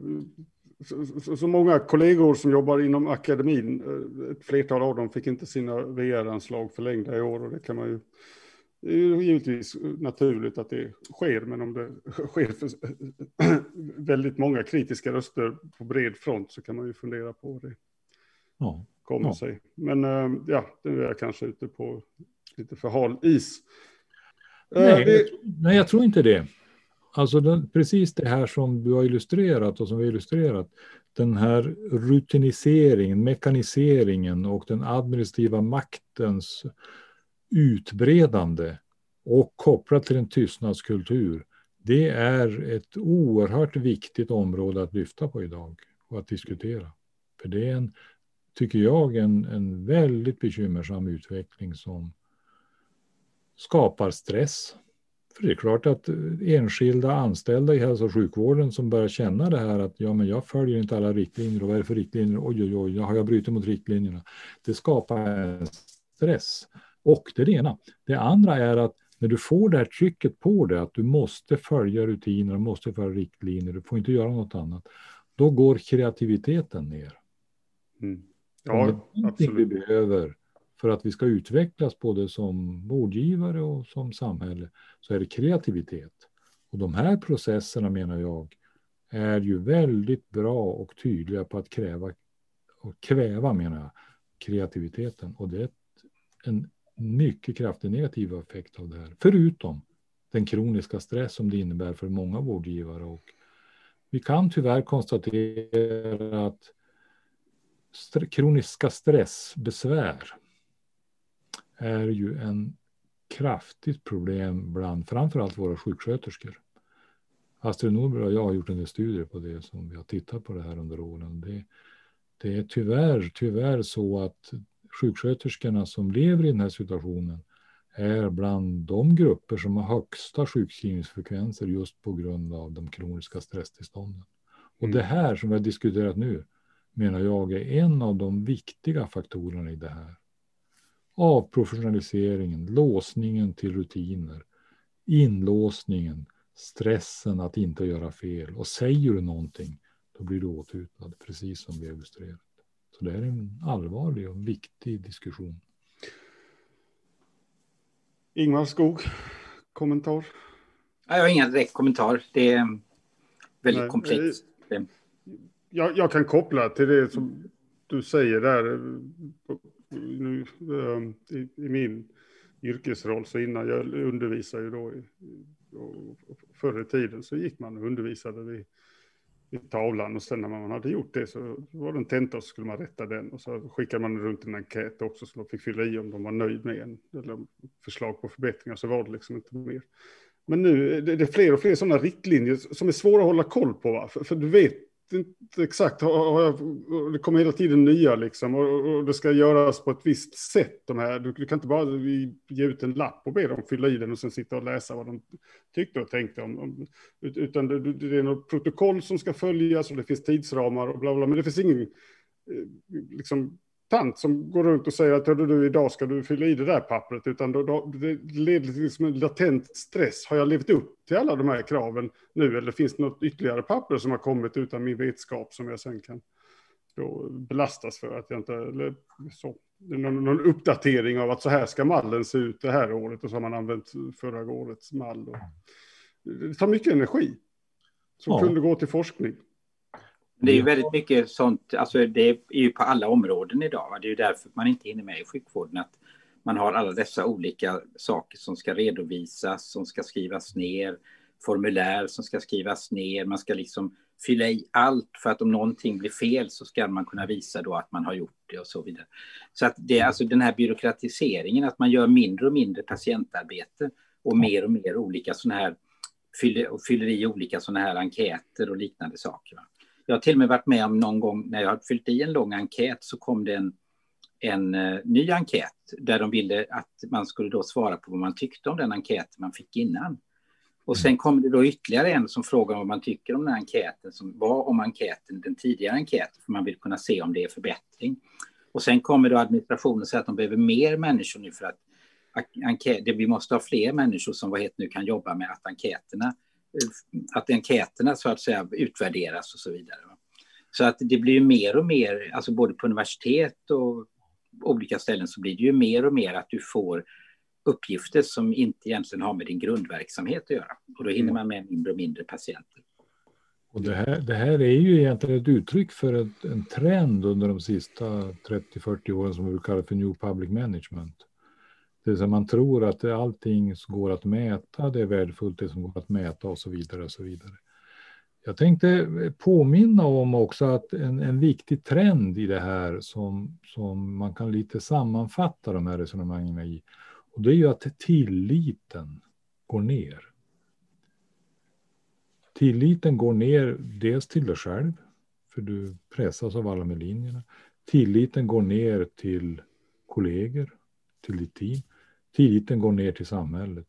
S1: så, så, så, många kollegor som jobbar inom akademin, ett flertal av dem fick inte sina VR-anslag förlängda i år och det kan man ju det är givetvis naturligt att det sker, men om det [laughs] sker för [clears throat] väldigt många kritiska röster på bred front så kan man ju fundera på det ja. kommer ja. sig. Men eh, ja, nu är jag kanske ute på lite för hal is.
S3: Eh, nej, det... jag, nej jag tror inte det. Alltså den, precis det här som du har illustrerat och som vi har illustrerat. Den här rutiniseringen, mekaniseringen och den administrativa maktens utbredande och kopplat till en tystnadskultur, det är ett oerhört viktigt område att lyfta på idag och att diskutera. För det är en, tycker jag, en, en väldigt bekymmersam utveckling som skapar stress. För det är klart att enskilda anställda i hälso och sjukvården som börjar känna det här att ja, men jag följer inte alla riktlinjer och vad är det för riktlinjer? Oj, oj, oj, har jag brutit mot riktlinjerna? Det skapar stress. Och det är det ena. Det andra är att när du får det här trycket på dig att du måste följa rutiner, du måste följa riktlinjer, du får inte göra något annat. Då går kreativiteten ner. Mm. Ja, absolut. vi behöver för att vi ska utvecklas både som vårdgivare och som samhälle så är det kreativitet. Och de här processerna menar jag är ju väldigt bra och tydliga på att kräva och kväva menar jag kreativiteten och det är en mycket kraftig negativ effekt av det här. Förutom den kroniska stress som det innebär för många vårdgivare och vi kan tyvärr konstatera att st kroniska stressbesvär är ju en kraftigt problem bland framförallt våra sjuksköterskor. Astrid Norberg och jag har gjort en del studier på det som vi har tittat på det här under åren. Det, det är tyvärr, tyvärr så att sjuksköterskorna som lever i den här situationen är bland de grupper som har högsta sjukskrivningsfrekvenser just på grund av de kroniska stresstillstånden. Och mm. det här som vi har diskuterat nu menar jag är en av de viktiga faktorerna i det här. Avprofessionaliseringen, låsningen till rutiner, inlåsningen, stressen att inte göra fel. Och säger du någonting, då blir du åthutad, precis som vi har illustrerat. Så det är en allvarlig och viktig diskussion.
S1: Ingvar Skog, kommentar?
S2: Jag har ingen direkt kommentar. Det är väldigt Nej, komplext.
S1: Jag, jag, kan koppla till det som du säger där. Nu, i, i, min yrkesroll, så innan jag undervisade ju då, förr i tiden så gick man och undervisade vid i tavlan och sen när man hade gjort det så var det en tenta och så skulle man rätta den och så skickade man runt en enkät också så de fick fylla i om de var nöjd med en eller förslag på förbättringar så var det liksom inte mer. Men nu det är det fler och fler sådana riktlinjer som är svåra att hålla koll på. Va? För, för du vet inte exakt, har jag, det kommer hela tiden nya liksom och, och, det ska göras på ett visst sätt. De här. Du, du, kan inte bara ge ut en lapp och be dem fylla i den och sen sitta och läsa vad de tyckte och tänkte om. om utan det, det är något protokoll som ska följas och det finns tidsramar och bla bla, men det finns ingen eh, liksom, tant som går runt och säger att du, idag ska du fylla i det där pappret, utan då, då, det leder till liksom en latent stress. Har jag levt upp till alla de här kraven nu, eller finns det något ytterligare papper som har kommit utan min vetskap som jag sen kan då belastas för att jag inte, eller så, någon, någon uppdatering av att så här ska mallen se ut det här året och så har man använt förra årets mall. Och, det tar mycket energi som ja. kunde gå till forskning.
S2: Det är ju väldigt mycket sånt, alltså det är ju på alla områden idag. Det är ju därför man inte hinner med i sjukvården. Att man har alla dessa olika saker som ska redovisas, som ska skrivas ner, formulär som ska skrivas ner. Man ska liksom fylla i allt för att om någonting blir fel så ska man kunna visa då att man har gjort det och så vidare. Så att det är alltså den här byråkratiseringen, att man gör mindre och mindre patientarbete och mer och mer olika sådana här fyller, fyller i olika sådana här enkäter och liknande saker. Jag har till och med varit med om någon gång när jag har fyllt i en lång enkät så kom det en, en uh, ny enkät där de ville att man skulle då svara på vad man tyckte om den enkät man fick innan. Och sen kom det då ytterligare en som frågade vad man tycker om den här enkäten som var om enkäten, den tidigare enkäten, för man vill kunna se om det är förbättring. Och sen kommer då administrationen och säger att de behöver mer människor nu för att enkät, vi måste ha fler människor som vad heter nu kan jobba med att enkäterna att enkäterna så att säga utvärderas och så vidare. Så att det blir ju mer och mer, alltså både på universitet och olika ställen så blir det ju mer och mer att du får uppgifter som inte egentligen har med din grundverksamhet att göra. Och då hinner man med mindre och mindre patienter.
S3: Och det, här, det här är ju egentligen ett uttryck för ett, en trend under de sista 30-40 åren som vi kallar för New Public Management. Det vill säga man tror att allting går att mäta, det är värdefullt det som går att mäta och så vidare. Och så vidare. Jag tänkte påminna om också att en, en viktig trend i det här som, som man kan lite sammanfatta de här resonemangen i. Och det är ju att tilliten går ner. Tilliten går ner dels till dig själv, för du pressas av alla med linjerna. Tilliten går ner till kollegor, till ditt team. Tilliten går ner till samhället.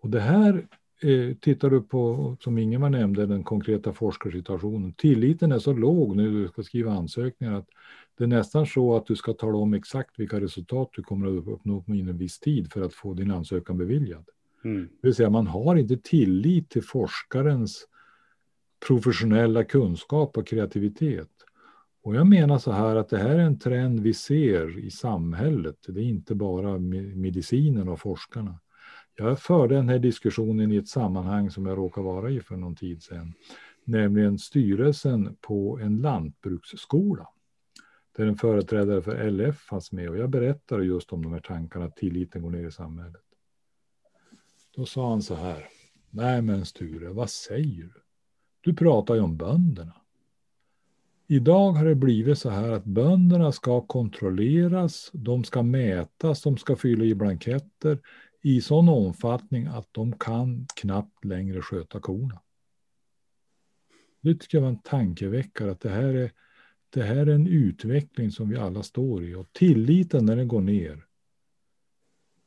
S3: Och det här eh, tittar du på, som Ingemar nämnde, den konkreta forskarsituationen. Tilliten är så låg när du ska skriva ansökningar att det är nästan så att du ska tala om exakt vilka resultat du kommer att uppnå på en viss tid för att få din ansökan beviljad. Mm. Det vill säga man har inte tillit till forskarens professionella kunskap och kreativitet. Och jag menar så här att det här är en trend vi ser i samhället. Det är inte bara medicinen och forskarna. Jag förde den här diskussionen i ett sammanhang som jag råkade vara i för någon tid sedan. Nämligen styrelsen på en lantbruksskola. Där en företrädare för LF fanns med och jag berättade just om de här tankarna att tilliten går ner i samhället. Då sa han så här. Nej men Sture, vad säger du? Du pratar ju om bönderna. Idag har det blivit så här att bönderna ska kontrolleras, de ska mätas, de ska fylla i blanketter i sån omfattning att de kan knappt längre sköta korna. Det tycker jag var en tankeväckare att det här är, det här är en utveckling som vi alla står i och tilliten när den går ner,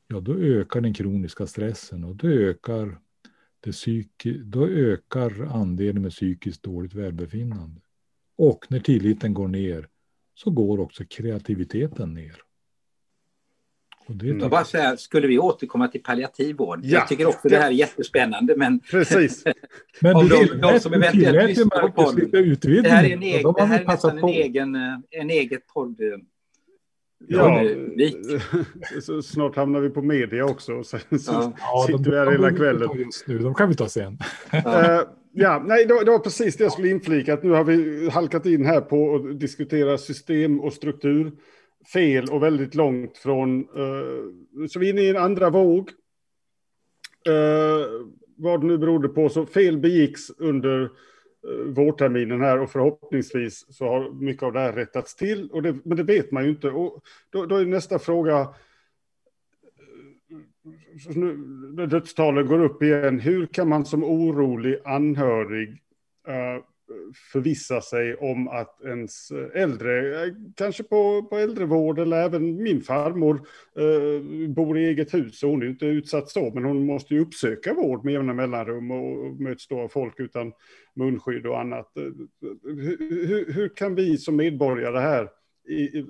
S3: ja då ökar den kroniska stressen och då ökar, det psyki, då ökar andelen med psykiskt dåligt välbefinnande. Och när tilliten går ner så går också kreativiteten ner.
S2: Och det mm. bara säga, skulle vi återkomma till palliativ vård? Ja. Jag tycker också det här är jättespännande. Men,
S1: Precis. [laughs]
S3: men om de, de som eventuellt lyssnar på podden. Det
S2: här är, en egen, det här är nästan en egen, en eget podd.
S1: Ja, [laughs] så snart hamnar vi på media också. Så, ja. så ja, sitter vi här hela kvällen.
S3: Just nu, de kan vi ta sen.
S1: Ja. Nej, det, det var precis det jag skulle inflika. Att nu har vi halkat in här på att diskutera system och struktur. Fel och väldigt långt från... Uh, så vi är inne i en andra våg. Uh, vad det nu berodde på, så fel begicks under uh, vårterminen här och förhoppningsvis så har mycket av det här rättats till. Och det, men det vet man ju inte. Och då, då är nästa fråga nu, när dödstalen går upp igen, hur kan man som orolig anhörig uh, förvissa sig om att ens äldre, kanske på, på äldrevård eller även min farmor eh, bor i eget hus och hon är inte utsatt så, men hon måste ju uppsöka vård med jämna mellanrum och, och möts då av folk utan munskydd och annat. Eh, hur, hur, hur, kan vi som medborgare här i,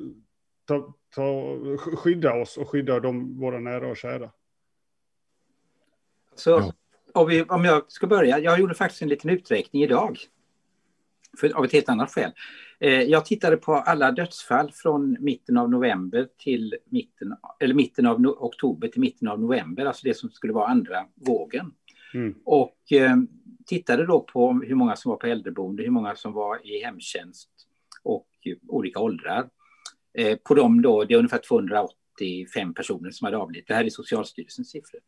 S1: ta, ta, skydda oss och skydda de, våra nära och kära?
S2: Så ja. om, vi, om jag ska börja, jag gjorde faktiskt en liten uträkning idag. För, av ett helt annat skäl. Eh, jag tittade på alla dödsfall från mitten av november till mitten, eller mitten av no oktober till mitten av november, alltså det som skulle vara andra vågen. Mm. Och eh, tittade då på hur många som var på äldreboende, hur många som var i hemtjänst och olika åldrar. Eh, på dem då, det är ungefär 285 personer som hade avlidit. Det här är Socialstyrelsens siffror.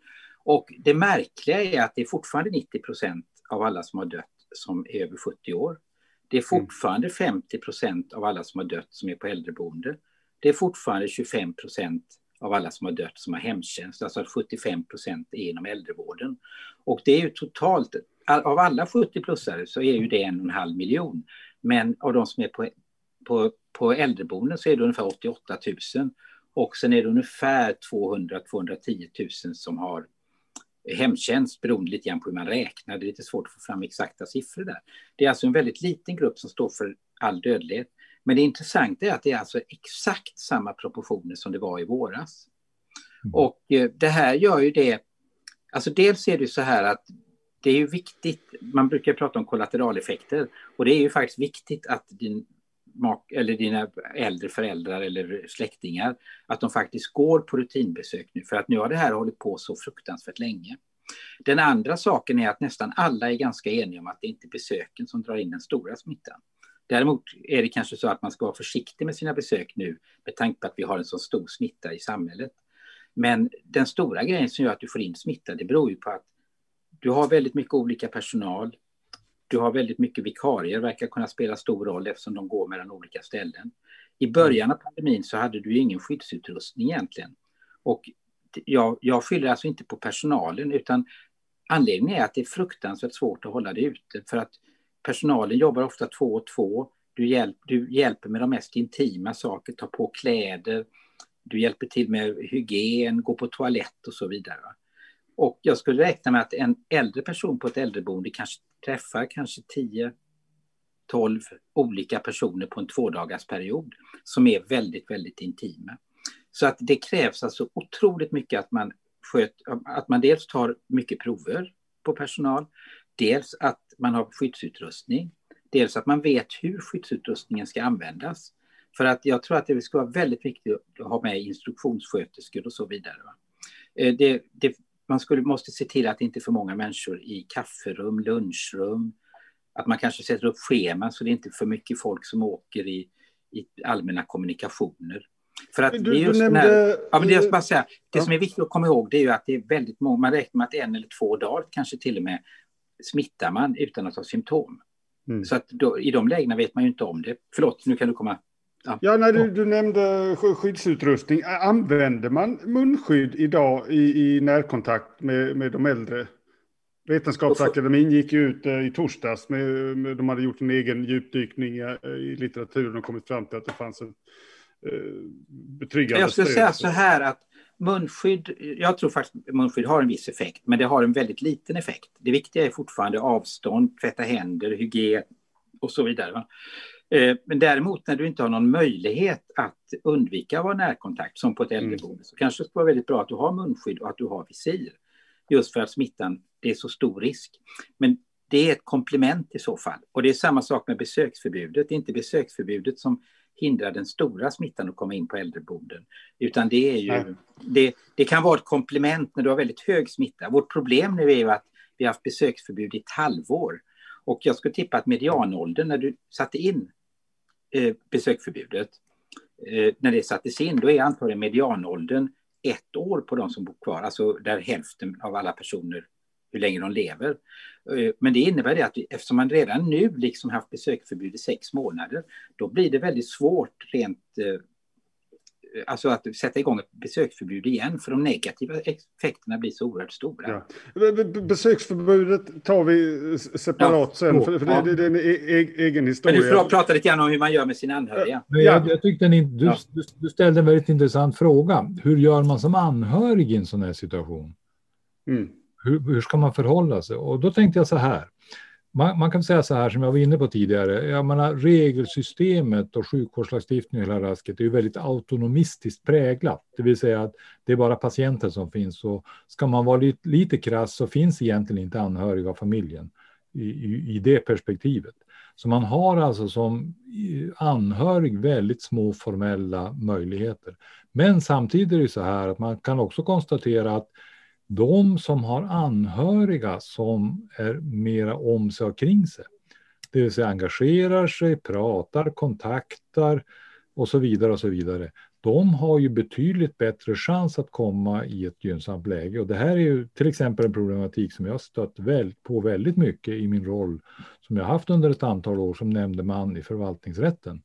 S2: Och det märkliga är att det är fortfarande 90 procent av alla som har dött som är över 70 år. Det är mm. fortfarande 50 procent av alla som har dött som är på äldreboende. Det är fortfarande 25 procent av alla som har dött som har hemtjänst, alltså att 75 procent är inom äldrevården. Och det är ju totalt, av alla 70-plussare så är ju det en och en halv miljon. Men av de som är på, på, på äldreboenden så är det ungefär 88 000. Och sen är det ungefär 200-210 000 som har hemtjänst beroende lite grann på hur man räknar. Det är lite svårt att få fram exakta siffror där. Det är alltså en väldigt liten grupp som står för all dödlighet. Men det intressanta är att det är alltså exakt samma proportioner som det var i våras. Mm. Och eh, det här gör ju det, alltså dels är det så här att det är ju viktigt, man brukar prata om kollateraleffekter och det är ju faktiskt viktigt att din eller dina äldre föräldrar eller släktingar, att de faktiskt går på rutinbesök nu, för att nu har det här hållit på så fruktansvärt länge. Den andra saken är att nästan alla är ganska eniga om att det inte är besöken som drar in den stora smittan. Däremot är det kanske så att man ska vara försiktig med sina besök nu med tanke på att vi har en så stor smitta i samhället. Men den stora grejen som gör att du får in smitta, det beror ju på att du har väldigt mycket olika personal. Du har väldigt mycket vikarier, verkar kunna spela stor roll eftersom de går mellan olika ställen. I början av pandemin så hade du ingen skyddsutrustning egentligen. Och jag, jag skyller alltså inte på personalen utan anledningen är att det är fruktansvärt svårt att hålla det ute för att personalen jobbar ofta två och två. Du, hjälp, du hjälper med de mest intima saker, ta på kläder, du hjälper till med hygien, gå på toalett och så vidare. Och jag skulle räkna med att en äldre person på ett äldreboende kanske träffar kanske 10, 12 olika personer på en tvådagarsperiod som är väldigt, väldigt intima. Så att det krävs alltså otroligt mycket att man, sköt, att man dels tar mycket prover på personal, dels att man har skyddsutrustning, dels att man vet hur skyddsutrustningen ska användas. För att jag tror att det skulle vara väldigt viktigt att ha med instruktionssköterskor och så vidare. Eh, det, det, man skulle, måste se till att det inte är för många människor i kafferum, lunchrum. Att man kanske sätter upp scheman så det är inte är för mycket folk som åker i, i allmänna kommunikationer. För att du, det är just nämnde, här, ja, men det, jag bara säga, det ja. som är viktigt att komma ihåg det är ju att det är väldigt många, man räknar med att en eller två dagar kanske till och med smittar man utan att ha symptom. Mm. Så att då, i de lägena vet man ju inte om det. Förlåt, nu kan du komma.
S1: Ja, ja när du, du nämnde skyddsutrustning. Använder man munskydd idag i, i närkontakt med, med de äldre? Vetenskapsakademin gick ju ut eh, i torsdags. Med, med, de hade gjort en egen djupdykning i, i litteraturen och kommit fram till att det fanns en eh, betryggande
S2: Jag skulle säga så här att munskydd, jag tror faktiskt att munskydd har en viss effekt, men det har en väldigt liten effekt. Det viktiga är fortfarande avstånd, tvätta händer, hygien och så vidare. Eh, men däremot när du inte har någon möjlighet att undvika att vara närkontakt, som på ett mm. äldreboende, mm. så kanske det skulle vara väldigt bra att du har munskydd och att du har visir. Just för att smittan, det är så stor risk. Men det är ett komplement i så fall. Och det är samma sak med besöksförbudet. Det är inte besöksförbudet som hindra den stora smittan att komma in på äldreboenden. Utan det är ju, det, det, kan vara ett komplement när du har väldigt hög smitta. Vårt problem nu är ju att vi har haft besöksförbud i ett halvår. Och jag skulle tippa att medianåldern när du satte in eh, besöksförbudet, eh, när det sattes in, då är antagligen medianåldern ett år på de som bor kvar, alltså där hälften av alla personer hur länge de lever. Eh, men det innebär det att eftersom man redan nu liksom haft besöksförbud i sex månader, då blir det väldigt svårt rent eh, alltså att sätta igång ett besöksförbud igen, för de negativa effekterna blir så oerhört stora.
S1: Ja. Besöksförbudet tar vi separat ja. sen, för, för ja. det, det, är en e-, e egen historia.
S2: Men du får prata lite grann om hur man gör med sina anhöriga.
S3: Ja. Jag, jag tyckte ni, du, du, du, ställde en väldigt intressant fråga. Hur gör man som anhörig i en sån här situation? Mm. Hur, hur, ska man förhålla sig? Och då tänkte jag så här. Man, man, kan säga så här som jag var inne på tidigare. Jag menar, regelsystemet och sjukvårdslagstiftningen och hela rasket är ju väldigt autonomistiskt präglat. Det vill säga att det är bara patienten som finns. Och ska man vara lite, lite krass så finns egentligen inte anhöriga och familjen i, i, i det perspektivet. Så man har alltså som anhörig väldigt små formella möjligheter. Men samtidigt är det så här att man kan också konstatera att de som har anhöriga som är mera om sig och kring sig, det vill säga engagerar sig, pratar, kontaktar och så vidare och så vidare. De har ju betydligt bättre chans att komma i ett gynnsamt läge och det här är ju till exempel en problematik som jag stött på väldigt mycket i min roll som jag haft under ett antal år som nämndeman i förvaltningsrätten.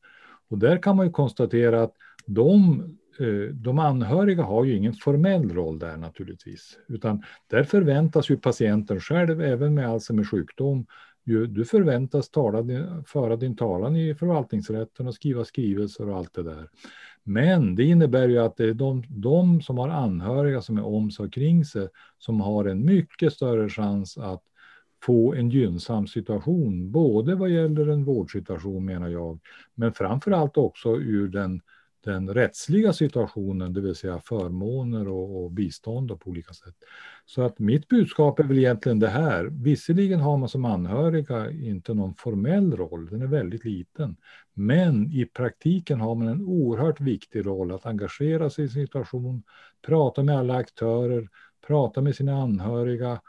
S3: Och där kan man ju konstatera att de Eh, de anhöriga har ju ingen formell roll där naturligtvis, utan där förväntas ju patienten själv, även med Alzheimers sjukdom, ju, du förväntas tala, föra din talan i förvaltningsrätten och skriva skrivelser och allt det där. Men det innebär ju att det är de, de som har anhöriga som är om sig och kring sig som har en mycket större chans att få en gynnsam situation, både vad gäller en vårdsituation menar jag, men framför allt också ur den den rättsliga situationen, det vill säga förmåner och, och bistånd och på olika sätt. Så att mitt budskap är väl egentligen det här. Visserligen har man som anhöriga inte någon formell roll, den är väldigt liten. Men i praktiken har man en oerhört viktig roll att engagera sig i situation, prata med alla aktörer, prata med sina anhöriga,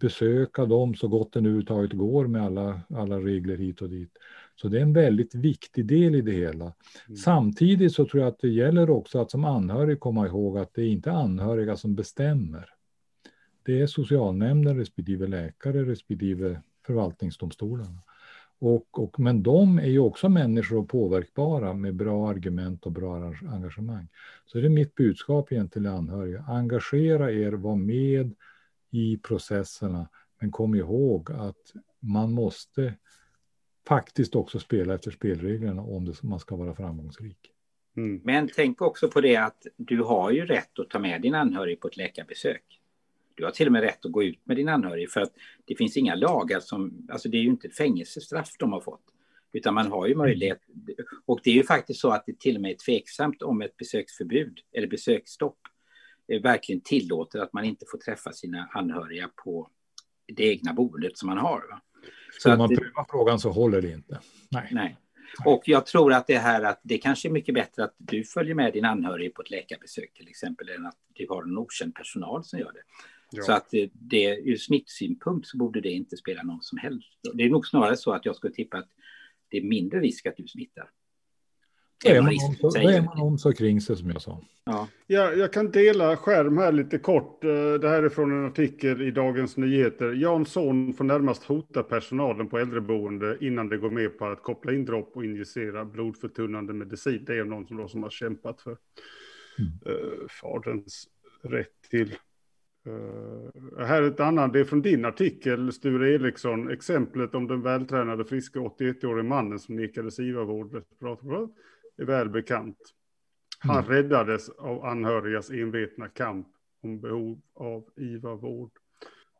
S3: besöka dem så gott det nu överhuvudtaget går med alla, alla regler hit och dit. Så det är en väldigt viktig del i det hela. Mm. Samtidigt så tror jag att det gäller också att som anhörig komma ihåg att det är inte anhöriga som bestämmer. Det är socialnämnden respektive läkare respektive förvaltningsdomstolarna. Och, och, men de är ju också människor och påverkbara med bra argument och bra engagemang. Så det är mitt budskap till anhöriga. Engagera er, var med i processerna. Men kom ihåg att man måste faktiskt också spela efter spelreglerna om det, man ska vara framgångsrik.
S2: Mm. Men tänk också på det att du har ju rätt att ta med din anhörig på ett läkarbesök. Du har till och med rätt att gå ut med din anhörig för att det finns inga lagar som, alltså det är ju inte fängelsestraff de har fått. Utan man har ju möjlighet, och det är ju faktiskt så att det till och med är tveksamt om ett besöksförbud eller besöksstopp verkligen tillåter att man inte får träffa sina anhöriga på det egna boendet som man har. Va?
S3: Skulle man pröva frågan så håller det inte.
S2: Nej. Nej. Och jag tror att det här att det kanske är mycket bättre att du följer med din anhörig på ett läkarbesök till exempel än att du har en okänd personal som gör det. Ja. Så att det, ur smittsynpunkt så borde det inte spela någon som helst. Det är nog snarare så att jag skulle tippa att det är mindre risk att du smittar.
S3: Då är, man om, så, är man om så kring sig som jag sa.
S1: Ja. ja. jag kan dela skärm här lite kort. Eh, det här är från en artikel i Dagens Nyheter. Jansson får närmast hota personalen på äldreboende innan det går med på att koppla in dropp och injicera blodförtunnande medicin. Det är någon som, då som har kämpat för mm. uh, faderns rätt till Uh, här är ett annat, det är från din artikel, Sture Eriksson, exemplet om den vältränade friska 81-årige mannen som nekades IVA-vård är välbekant. Han mm. räddades av anhörigas envetna kamp om behov av IVA-vård.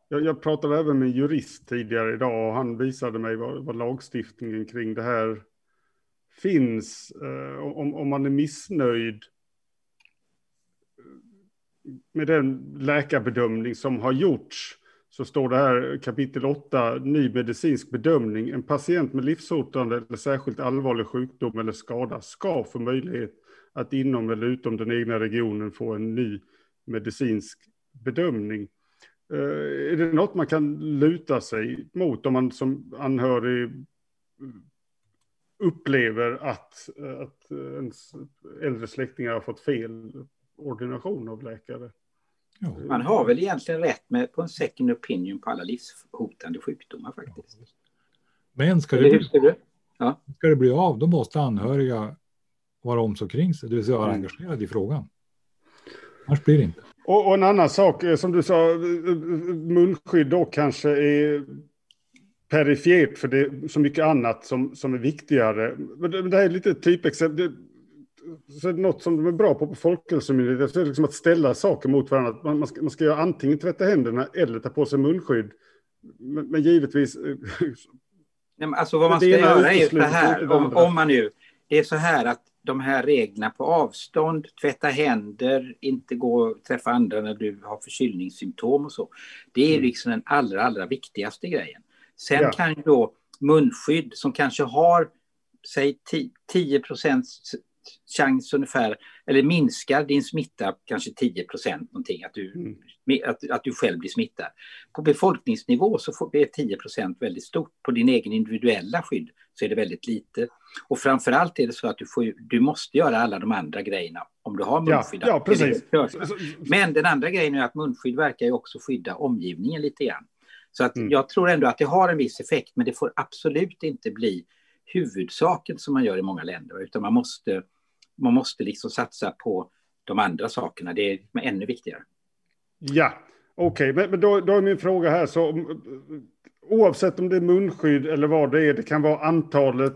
S1: Jag, jag, pratade även med en jurist tidigare idag och han visade mig vad, vad lagstiftningen kring det här finns. Uh, om, om man är missnöjd med den läkarbedömning som har gjorts så står det här kapitel 8, ny medicinsk bedömning. En patient med livshotande eller särskilt allvarlig sjukdom eller skada ska få möjlighet att inom eller utom den egna regionen få en ny medicinsk bedömning. Eh, är det något man kan luta sig mot om man som anhörig upplever att, att ens äldre släktingar har fått fel ordination av läkare.
S2: Man har väl egentligen rätt med på en second opinion på alla livshotande sjukdomar faktiskt.
S3: Men ska det, bli, ja. ska det bli av, då måste anhöriga vara om så kring sig, det vill säga vara engagerade i frågan. Annars blir det inte.
S1: Och, och, en annan sak, eh, som du sa, eh, munskydd då kanske är perifert för det är så mycket annat som, som är viktigare. Men det här är lite typexempel så något som de är bra på på Folkhälsomyndigheten, är liksom att ställa saker mot varandra. Man, man, ska, man ska göra antingen tvätta händerna eller ta på sig munskydd. Men, men givetvis... Eh,
S2: Nej, alltså vad man ska göra är ju så här, om, om man nu... Det är så här att de här reglerna på avstånd, tvätta händer, inte gå träffa andra när du har förkylningssymptom och så. Det är mm. liksom den allra, allra viktigaste grejen. Sen ja. kan ju då munskydd som kanske har säg 10 procents chans ungefär, eller minskar din smitta kanske 10 procent någonting, att du, mm. att, att du själv blir smittad. På befolkningsnivå så får, är 10 procent väldigt stort. På din egen individuella skydd så är det väldigt lite. Och framför allt är det så att du, får, du måste göra alla de andra grejerna om du har munskydd.
S1: Ja, ja precis.
S2: Men den andra grejen är att munskydd verkar ju också skydda omgivningen lite grann. Så att mm. jag tror ändå att det har en viss effekt, men det får absolut inte bli huvudsaken som man gör i många länder, utan man måste man måste liksom satsa på de andra sakerna. Det är ännu viktigare.
S1: Ja, okej, okay. men, men då, då, är min fråga här så oavsett om det är munskydd eller vad det är, det kan vara antalet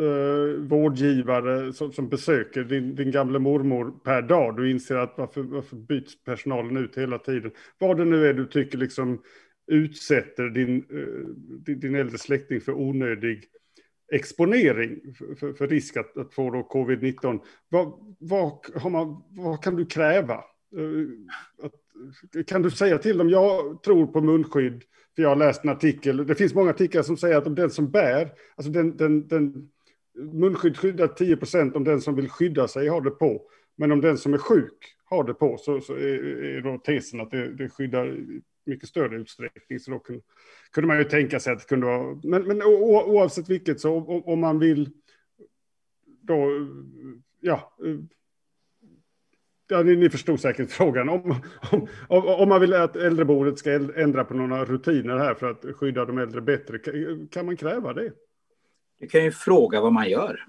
S1: eh, vårdgivare som, som besöker din, din gamla mormor per dag. Du inser att varför, varför byts personalen ut hela tiden? Vad det nu är du tycker liksom utsätter din, eh, din, din äldre släkting för onödig exponering för, för risk att, att få covid-19. Vad, vad, man, vad, kan du kräva? Eh, att, kan du säga till dem, jag tror på munskydd, för jag har läst en artikel, det finns många artiklar som säger att om den som bär, alltså den, den, den munskydd skyddar 10 procent om den som vill skydda sig har det på. Men om den som är sjuk har det på så, så är, är då tesen att det, det skyddar mycket större utsträckning. Så då kunde, kunde man ju tänka sig att det kunde vara... Men, men oavsett vilket, så om, om man vill då... Ja, Ja, ni, ni förstod säkert frågan. Om, om, om, man vill att äldreboendet ska ändra på några rutiner här för att skydda de äldre bättre, kan man kräva det?
S2: Du kan ju fråga vad man gör.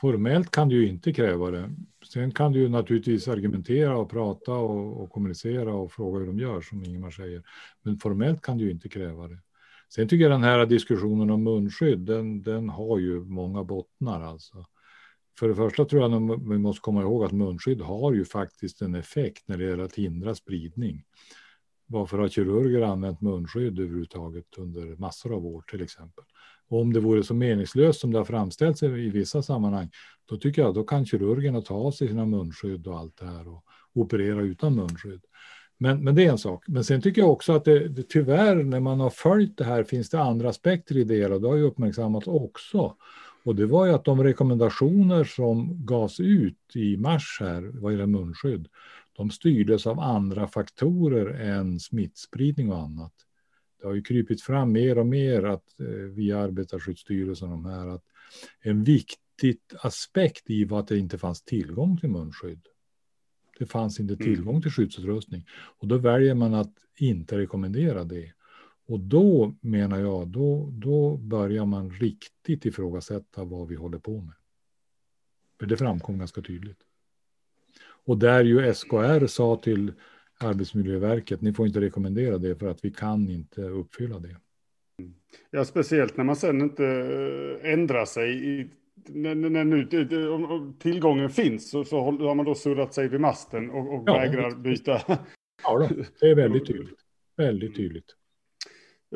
S3: Formellt kan du ju inte kräva det. Sen kan du ju naturligtvis argumentera och prata och, och, kommunicera och fråga hur de gör som Ingemar säger. Men formellt kan du ju inte kräva det. Sen tycker jag den här diskussionen om munskydd, den, den har ju många bottnar alltså. För det första tror jag att vi måste komma ihåg att munskydd har ju faktiskt en effekt när det gäller att hindra spridning. Varför har kirurger använt munskydd överhuvudtaget under massor av år till exempel? Och om det vore så meningslöst som det har framställts i vissa sammanhang, då tycker jag då kan kirurgerna ta av sig sina munskydd och allt det här och operera utan munskydd. Men, men det är en sak. Men sen tycker jag också att det, det, tyvärr när man har följt det här finns det andra aspekter i det hela. Det har ju uppmärksammats också. Och det var ju att de rekommendationer som gavs ut i mars här vad gäller munskydd, de styrdes av andra faktorer än smittspridning och annat. Det har ju krypit fram mer och mer att eh, via Arbetarskyddsstyrelsen de här att en viktig aspekt i var att det inte fanns tillgång till munskydd. Det fanns inte mm. tillgång till skyddsutrustning och då väljer man att inte rekommendera det. Och då menar jag, då, då börjar man riktigt ifrågasätta vad vi håller på med. För det framkom ganska tydligt. Och där ju SKR sa till Arbetsmiljöverket, ni får inte rekommendera det för att vi kan inte uppfylla det.
S1: Ja, speciellt när man sen inte eh, ändrar sig. I, när, när nu tillgången finns så, så har man då surrat sig vid masten och, och ja, vägrar byta.
S3: Ja, det är väldigt tydligt. Väldigt tydligt.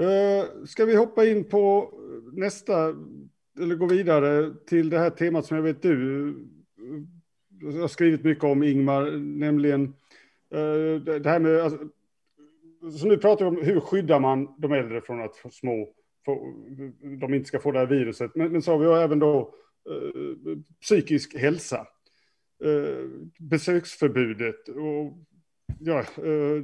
S1: Uh, ska vi hoppa in på nästa, eller gå vidare till det här temat som jag vet du har skrivit mycket om, Ingmar, nämligen uh, det här med... Alltså, så nu pratar vi om hur skyddar man de äldre från att få små, få, de inte ska få det här viruset. Men, men så har vi även då Eh, psykisk hälsa, eh, besöksförbudet och ja, eh,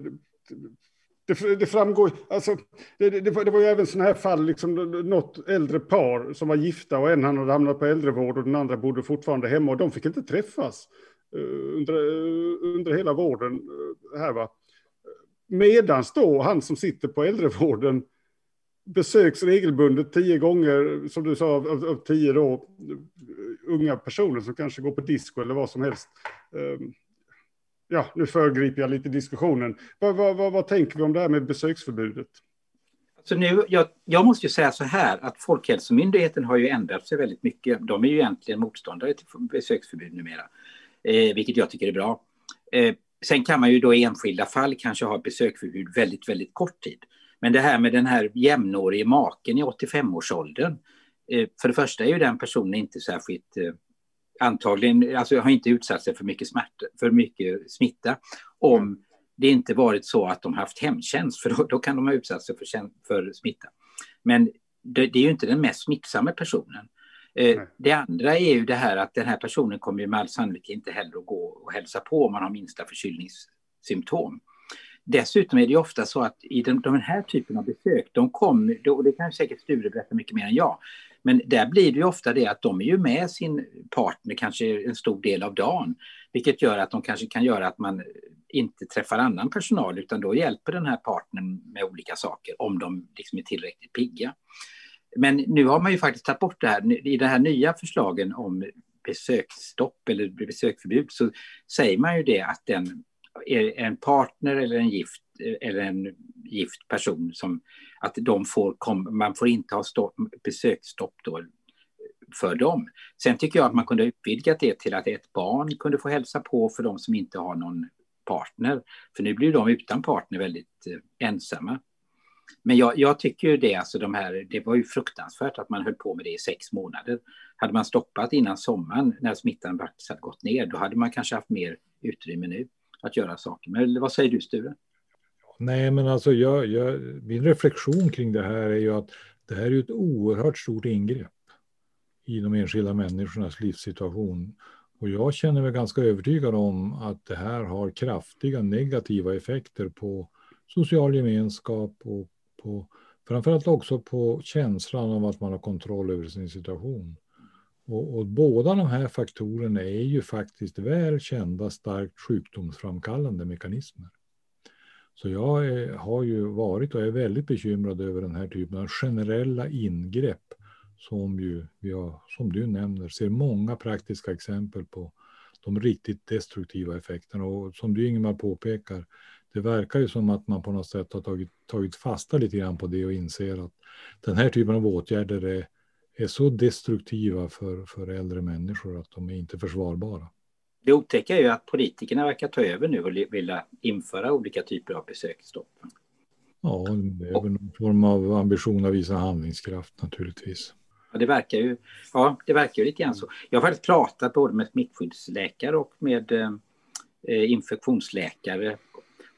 S1: det, det framgår, alltså, det, det, det, var ju även sådana här fall, liksom, något äldre par som var gifta och en han hade hamnat på äldrevård och den andra bodde fortfarande hemma och de fick inte träffas under, under hela vården. Här, va? Medans då han som sitter på äldrevården besöks regelbundet tio gånger, som du sa, av, av, tio då, unga personer som kanske går på disco eller vad som helst. Ehm, ja, nu föregriper jag lite diskussionen. Vad, vad, vad, vad tänker vi om det här med besöksförbudet?
S2: Så nu, jag, jag, måste ju säga så här att Folkhälsomyndigheten har ju ändrat sig väldigt mycket. De är ju egentligen motståndare till besöksförbud numera, eh, vilket jag tycker är bra. Eh, sen kan man ju då i enskilda fall kanske ha besöksförbud väldigt, väldigt kort tid. Men det här med den här jämnårige maken i 85-årsåldern. Eh, för det första är ju den personen inte särskilt eh, antagligen alltså har inte utsatt sig för mycket, smärta, för mycket smitta om det inte varit så att de haft hemtjänst, för då, då kan de ha utsatt sig för, för smitta. Men det, det, är ju inte den mest smittsamma personen. Eh, det andra är ju det här att den här personen kommer ju med all sannolikhet inte heller att gå och hälsa på om man har minsta förkylningssymptom. Dessutom är det ofta så att i den, den här typen av besök, de kommer, och det kan säkert Sture berätta mycket mer än jag, men där blir det ju ofta det att de är ju med sin partner kanske en stor del av dagen, vilket gör att de kanske kan göra att man inte träffar annan personal utan då hjälper den här partnern med olika saker om de liksom är tillräckligt pigga. Men nu har man ju faktiskt tagit bort det här. I de här nya förslagen om besöksstopp eller besöksförbud så säger man ju det att den en partner eller en gift eller en gift person som att de får kom, man får inte ha stopp, besöksstopp då för dem. Sen tycker jag att man kunde utvidga det till att ett barn kunde få hälsa på för de som inte har någon partner. För nu blir de utan partner väldigt eh, ensamma. Men jag, jag, tycker ju det, alltså de här, det var ju fruktansvärt att man höll på med det i sex månader. Hade man stoppat innan sommaren när smittan faktiskt hade gått ner, då hade man kanske haft mer utrymme nu att göra saker. Men vad säger du Sture?
S3: Nej, men alltså jag, jag, min reflektion kring det här är ju att det här är ett oerhört stort ingrepp i de enskilda människornas livssituation. Och jag känner mig ganska övertygad om att det här har kraftiga negativa effekter på social gemenskap och på, framförallt också på känslan av att man har kontroll över sin situation. Och, och, båda de här faktorerna är ju faktiskt väl kända starkt sjukdomsframkallande mekanismer. Så jag är, har ju varit och är väldigt bekymrad över den här typen av generella ingrepp som ju vi har, som du nämner, ser många praktiska exempel på de riktigt destruktiva effekterna. Och som du Ingemar påpekar, det verkar ju som att man på något sätt har tagit, tagit fasta lite grann på det och inser att den här typen av åtgärder är, är så destruktiva för, för äldre människor att de är inte försvarbara.
S2: Det otäcka är ju att politikerna verkar ta över nu och vilja införa olika typer av besöksstopp.
S3: Ja, det är väl någon form av ambition att visa handlingskraft naturligtvis.
S2: Ja, det verkar ju, ja, det verkar ju lite grann så. Jag har faktiskt pratat både med smittskyddsläkare och med eh, infektionsläkare.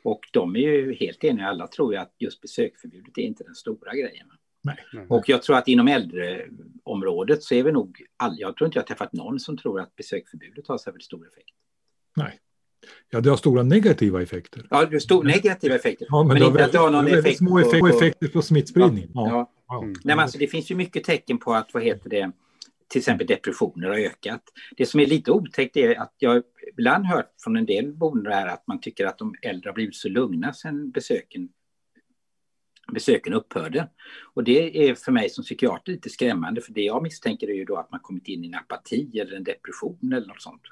S2: Och de är ju helt eniga, alla tror ju att just besöksförbudet är inte den stora grejen.
S3: Nej.
S2: Och jag tror att inom äldreområdet så är vi nog, all, jag tror inte jag har träffat någon som tror att besöksförbudet har särskilt stor effekt.
S3: Nej. Ja, det har stora negativa effekter.
S2: Ja, det har stora negativa effekter.
S3: Ja, men,
S2: men
S3: det har
S2: inte att det har någon
S3: väldigt
S2: effekt
S3: små effekter,
S2: på, på,
S3: effekter på smittspridning.
S2: Ja,
S3: Ja.
S2: ja.
S3: Ja.
S1: Mm.
S2: Nej, men alltså, det finns ju mycket tecken på att vad heter det, till exempel depressioner har ökat. Det som är lite otäckt är att jag ibland hört från en del boende här att man tycker att de äldre har blivit så lugna sedan besöken, besöken upphörde. Och det är för mig som psykiater lite skrämmande för det jag misstänker är ju då att man kommit in i en apati eller en depression eller något sånt.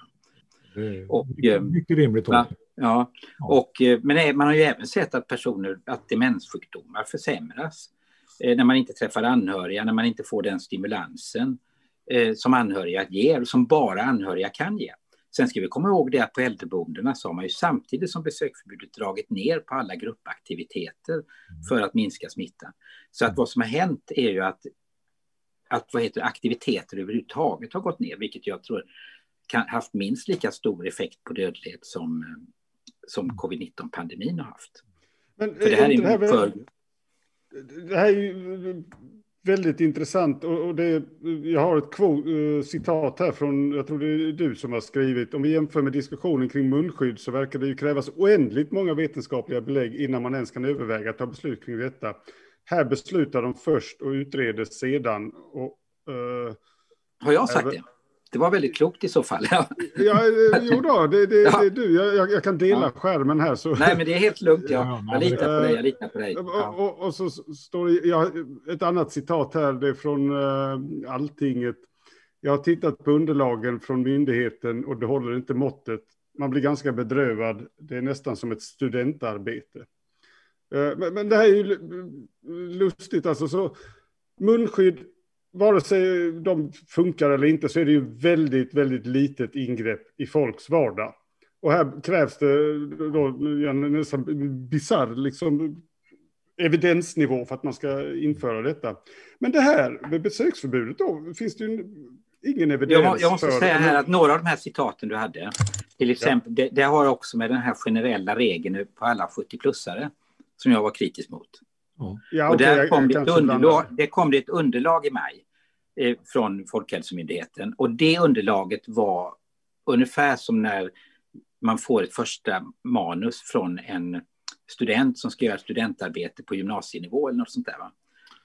S2: Och,
S3: mycket,
S2: eh,
S3: mycket rimligt.
S2: va? Ja, och, eh, men man har ju även sett att personer, att demenssjukdomar försämras. Eh, När man inte träffar anhöriga, när man inte får den stimulansen som anhöriga ger som bara anhöriga kan ge. Sen ska vi komma ihåg det att på äldreboendena så har man ju samtidigt som besöksförbudet dragit ner på alla gruppaktiviteter för att minska smitta. Så att vad som har hänt är ju att, att vad heter aktiviteter överhuvudtaget har gått ner, vilket jag tror kan haft minst lika stor effekt på dödlighet som, som covid-19-pandemin har haft.
S1: Men
S2: För det här är för...
S1: Det här är ju väldigt intressant och det, jag har ett quote, eh, citat här från, jag tror det är du som har skrivit, om vi jämför med diskussionen kring munskydd så verkar det ju krävas oändligt många vetenskapliga belägg innan man ens kan överväga att ta beslut kring detta. Här beslutar de först och utreder sedan. Och, eh,
S2: Har jag sagt det? Det var väldigt klokt i så fall.
S1: ja, eh, [laughs] jo då, det, det,
S2: Ja.
S1: det är du, jag, jag, kan dela
S2: Ja.
S1: skärmen här. Så.
S2: Nej, men det är helt lugnt.
S3: Ja, [laughs]
S2: Jag,
S3: nej,
S2: jag litar på dig. Jag litar på dig.
S1: Och,
S2: Ja.
S1: och, och så står det, jag, ett annat citat här, det är från uh, Alltinget. Jag har tittat på underlagen från myndigheten och det håller inte måttet. Man blir ganska bedrövad. Det är nästan som ett studentarbete. Eh, men, men det här är ju lu- lustigt alltså. Så munskydd, vare sig de funkar eller inte så är det ju väldigt, väldigt litet ingrepp i folks vardag. Och här krävs det då en nästan bisarr liksom, evidensnivå för att man ska införa detta. Men det här med besöksförbudet då, finns det ju ingen evidens
S2: Jag, må, jag måste
S1: för.
S2: säga här att några av de här citaten du hade, till exempel, det, det har också med den här generella regeln på alla 70-plussare som jag var kritisk mot.
S1: Ja,
S2: och där
S1: jag-
S2: kom det, underlag, det kom det ett underlag i maj eh, från Folkhälsomyndigheten. Och det underlaget var ungefär som när man får ett första manus från en student som ska göra studentarbete på gymnasienivå eller något sånt där. Va?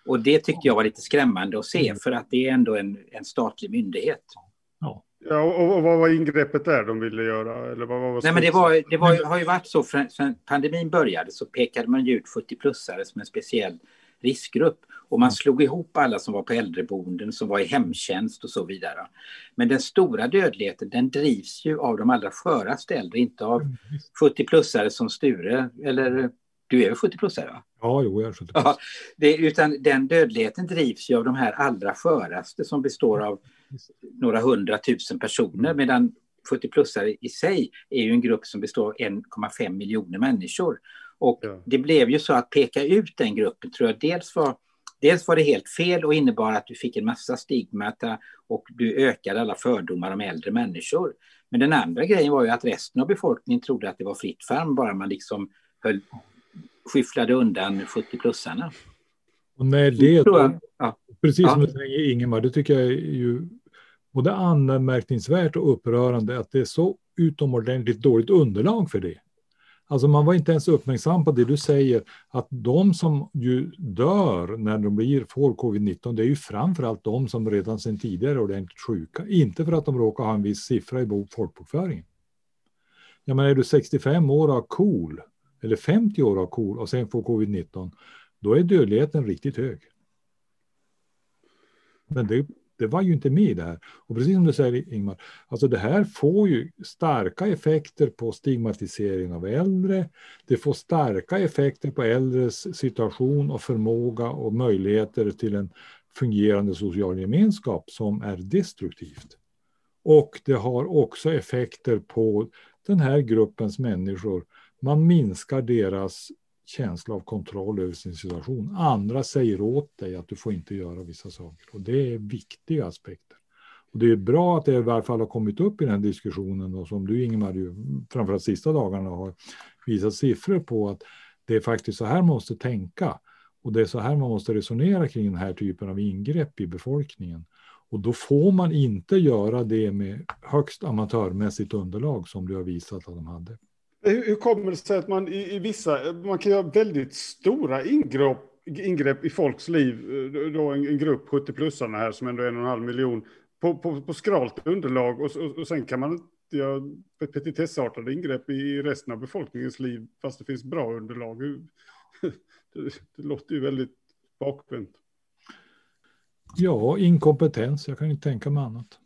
S2: Och det tyckte jag var lite skrämmande att se för att det är ändå en, en statlig myndighet.
S1: Ja, och, och vad var ingreppet där de ville göra? Eller vad, vad var
S2: Nej, men det, var, det var, har ju varit så, sen pandemin började så pekade man ut 70-plussare som en speciell riskgrupp. Och man slog ihop alla som var på äldreboenden, som var i hemtjänst och så vidare. Men den stora dödligheten den drivs ju av de allra sköraste äldre, inte av 70-plussare som Sture, eller du är väl 70-plussare? Va?
S3: Ja, jo, jag är 70
S2: Ja, det, utan den dödligheten drivs ju av de här allra sköraste som består av några hundratusen personer medan 70-plussare i sig är ju en grupp som består av 1,5 miljoner människor. Och
S1: Ja.
S2: det blev ju så att peka ut den gruppen tror jag dels var Dels var det helt fel och innebar att du fick en massa stigmata och du ökade alla fördomar om äldre människor. Men den andra grejen var ju att resten av befolkningen trodde att det var fritt fram bara man liksom höll, skyfflade undan 70-plussarna.
S3: Och när det,
S2: Tror jag. Ja.
S3: precis
S2: Ja.
S3: som du säger Ingemar, det tycker jag är ju det är anmärkningsvärt och upprörande att det är så utomordentligt dåligt underlag för det. Alltså man var inte ens uppmärksam på det du säger, att de som ju dör när de blir, får covid-19, det är ju framförallt de som redan sedan tidigare är ordentligt sjuka, inte för att de råkar ha en viss siffra i folkbokföringen. Jag menar, är du 65 år och har KOL, eller 50 år och har KOL och sen får covid-19, då är dödligheten riktigt hög. Men det, det var ju inte med i det här. Och precis som du säger Ingmar, alltså det här får ju starka effekter på stigmatisering av äldre. Det får starka effekter på äldres situation och förmåga och möjligheter till en fungerande social gemenskap som är destruktivt. Och det har också effekter på den här gruppens människor. Man minskar deras känsla av kontroll över sin situation. Andra säger åt dig att du får inte göra vissa saker och det är viktiga aspekter. Och det är bra att det i varje fall har kommit upp i den här diskussionen och som du Ingemar, ju, framförallt sista dagarna har visat siffror på att det är faktiskt så här man måste tänka. Och det är så här man måste resonera kring den här typen av ingrepp i befolkningen. Och då får man inte göra det med högst amatörmässigt underlag som du har visat att de hade.
S1: Hur, hur kommer det sig att man i, i, vissa, man kan göra väldigt stora ingrepp, ingrepp i folks liv, eh, då en, en grupp 70-plussarna här som ändå är en och en halv miljon, på, på, på skralt underlag och, och, och sen kan man inte göra petitessartade ingrepp i resten av befolkningens liv fast det finns bra underlag. [laughs] Det, det låter ju väldigt bakvänt.
S3: Ja, inkompetens. Jag kan inte tänka mig annat.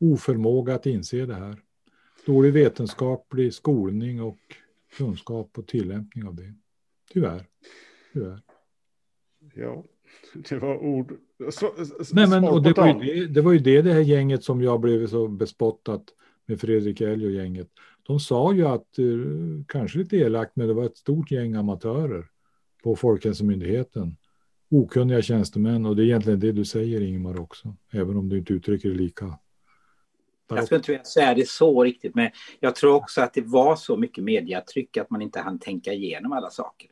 S3: Oförmåga att inse det här. Dålig vetenskaplig skolning och kunskap och tillämpning av det. Tyvärr. Tyvärr.
S1: Ja, [laughs] det var ord. Så,
S3: Nej, men, och det, var ju det, det var ju det, det här gänget som jag blev så bespottat med Fredrik Elg och gänget. De sa ju att, eh, kanske lite elakt, men det var ett stort gäng amatörer på Folkhälsomyndigheten okunniga tjänstemän och det är egentligen det du säger Ingmar också, även om du inte uttrycker det lika.
S2: Jag skulle inte vilja säga det så riktigt, men jag tror också att det var så mycket mediatryck att man inte hann tänka igenom alla saker.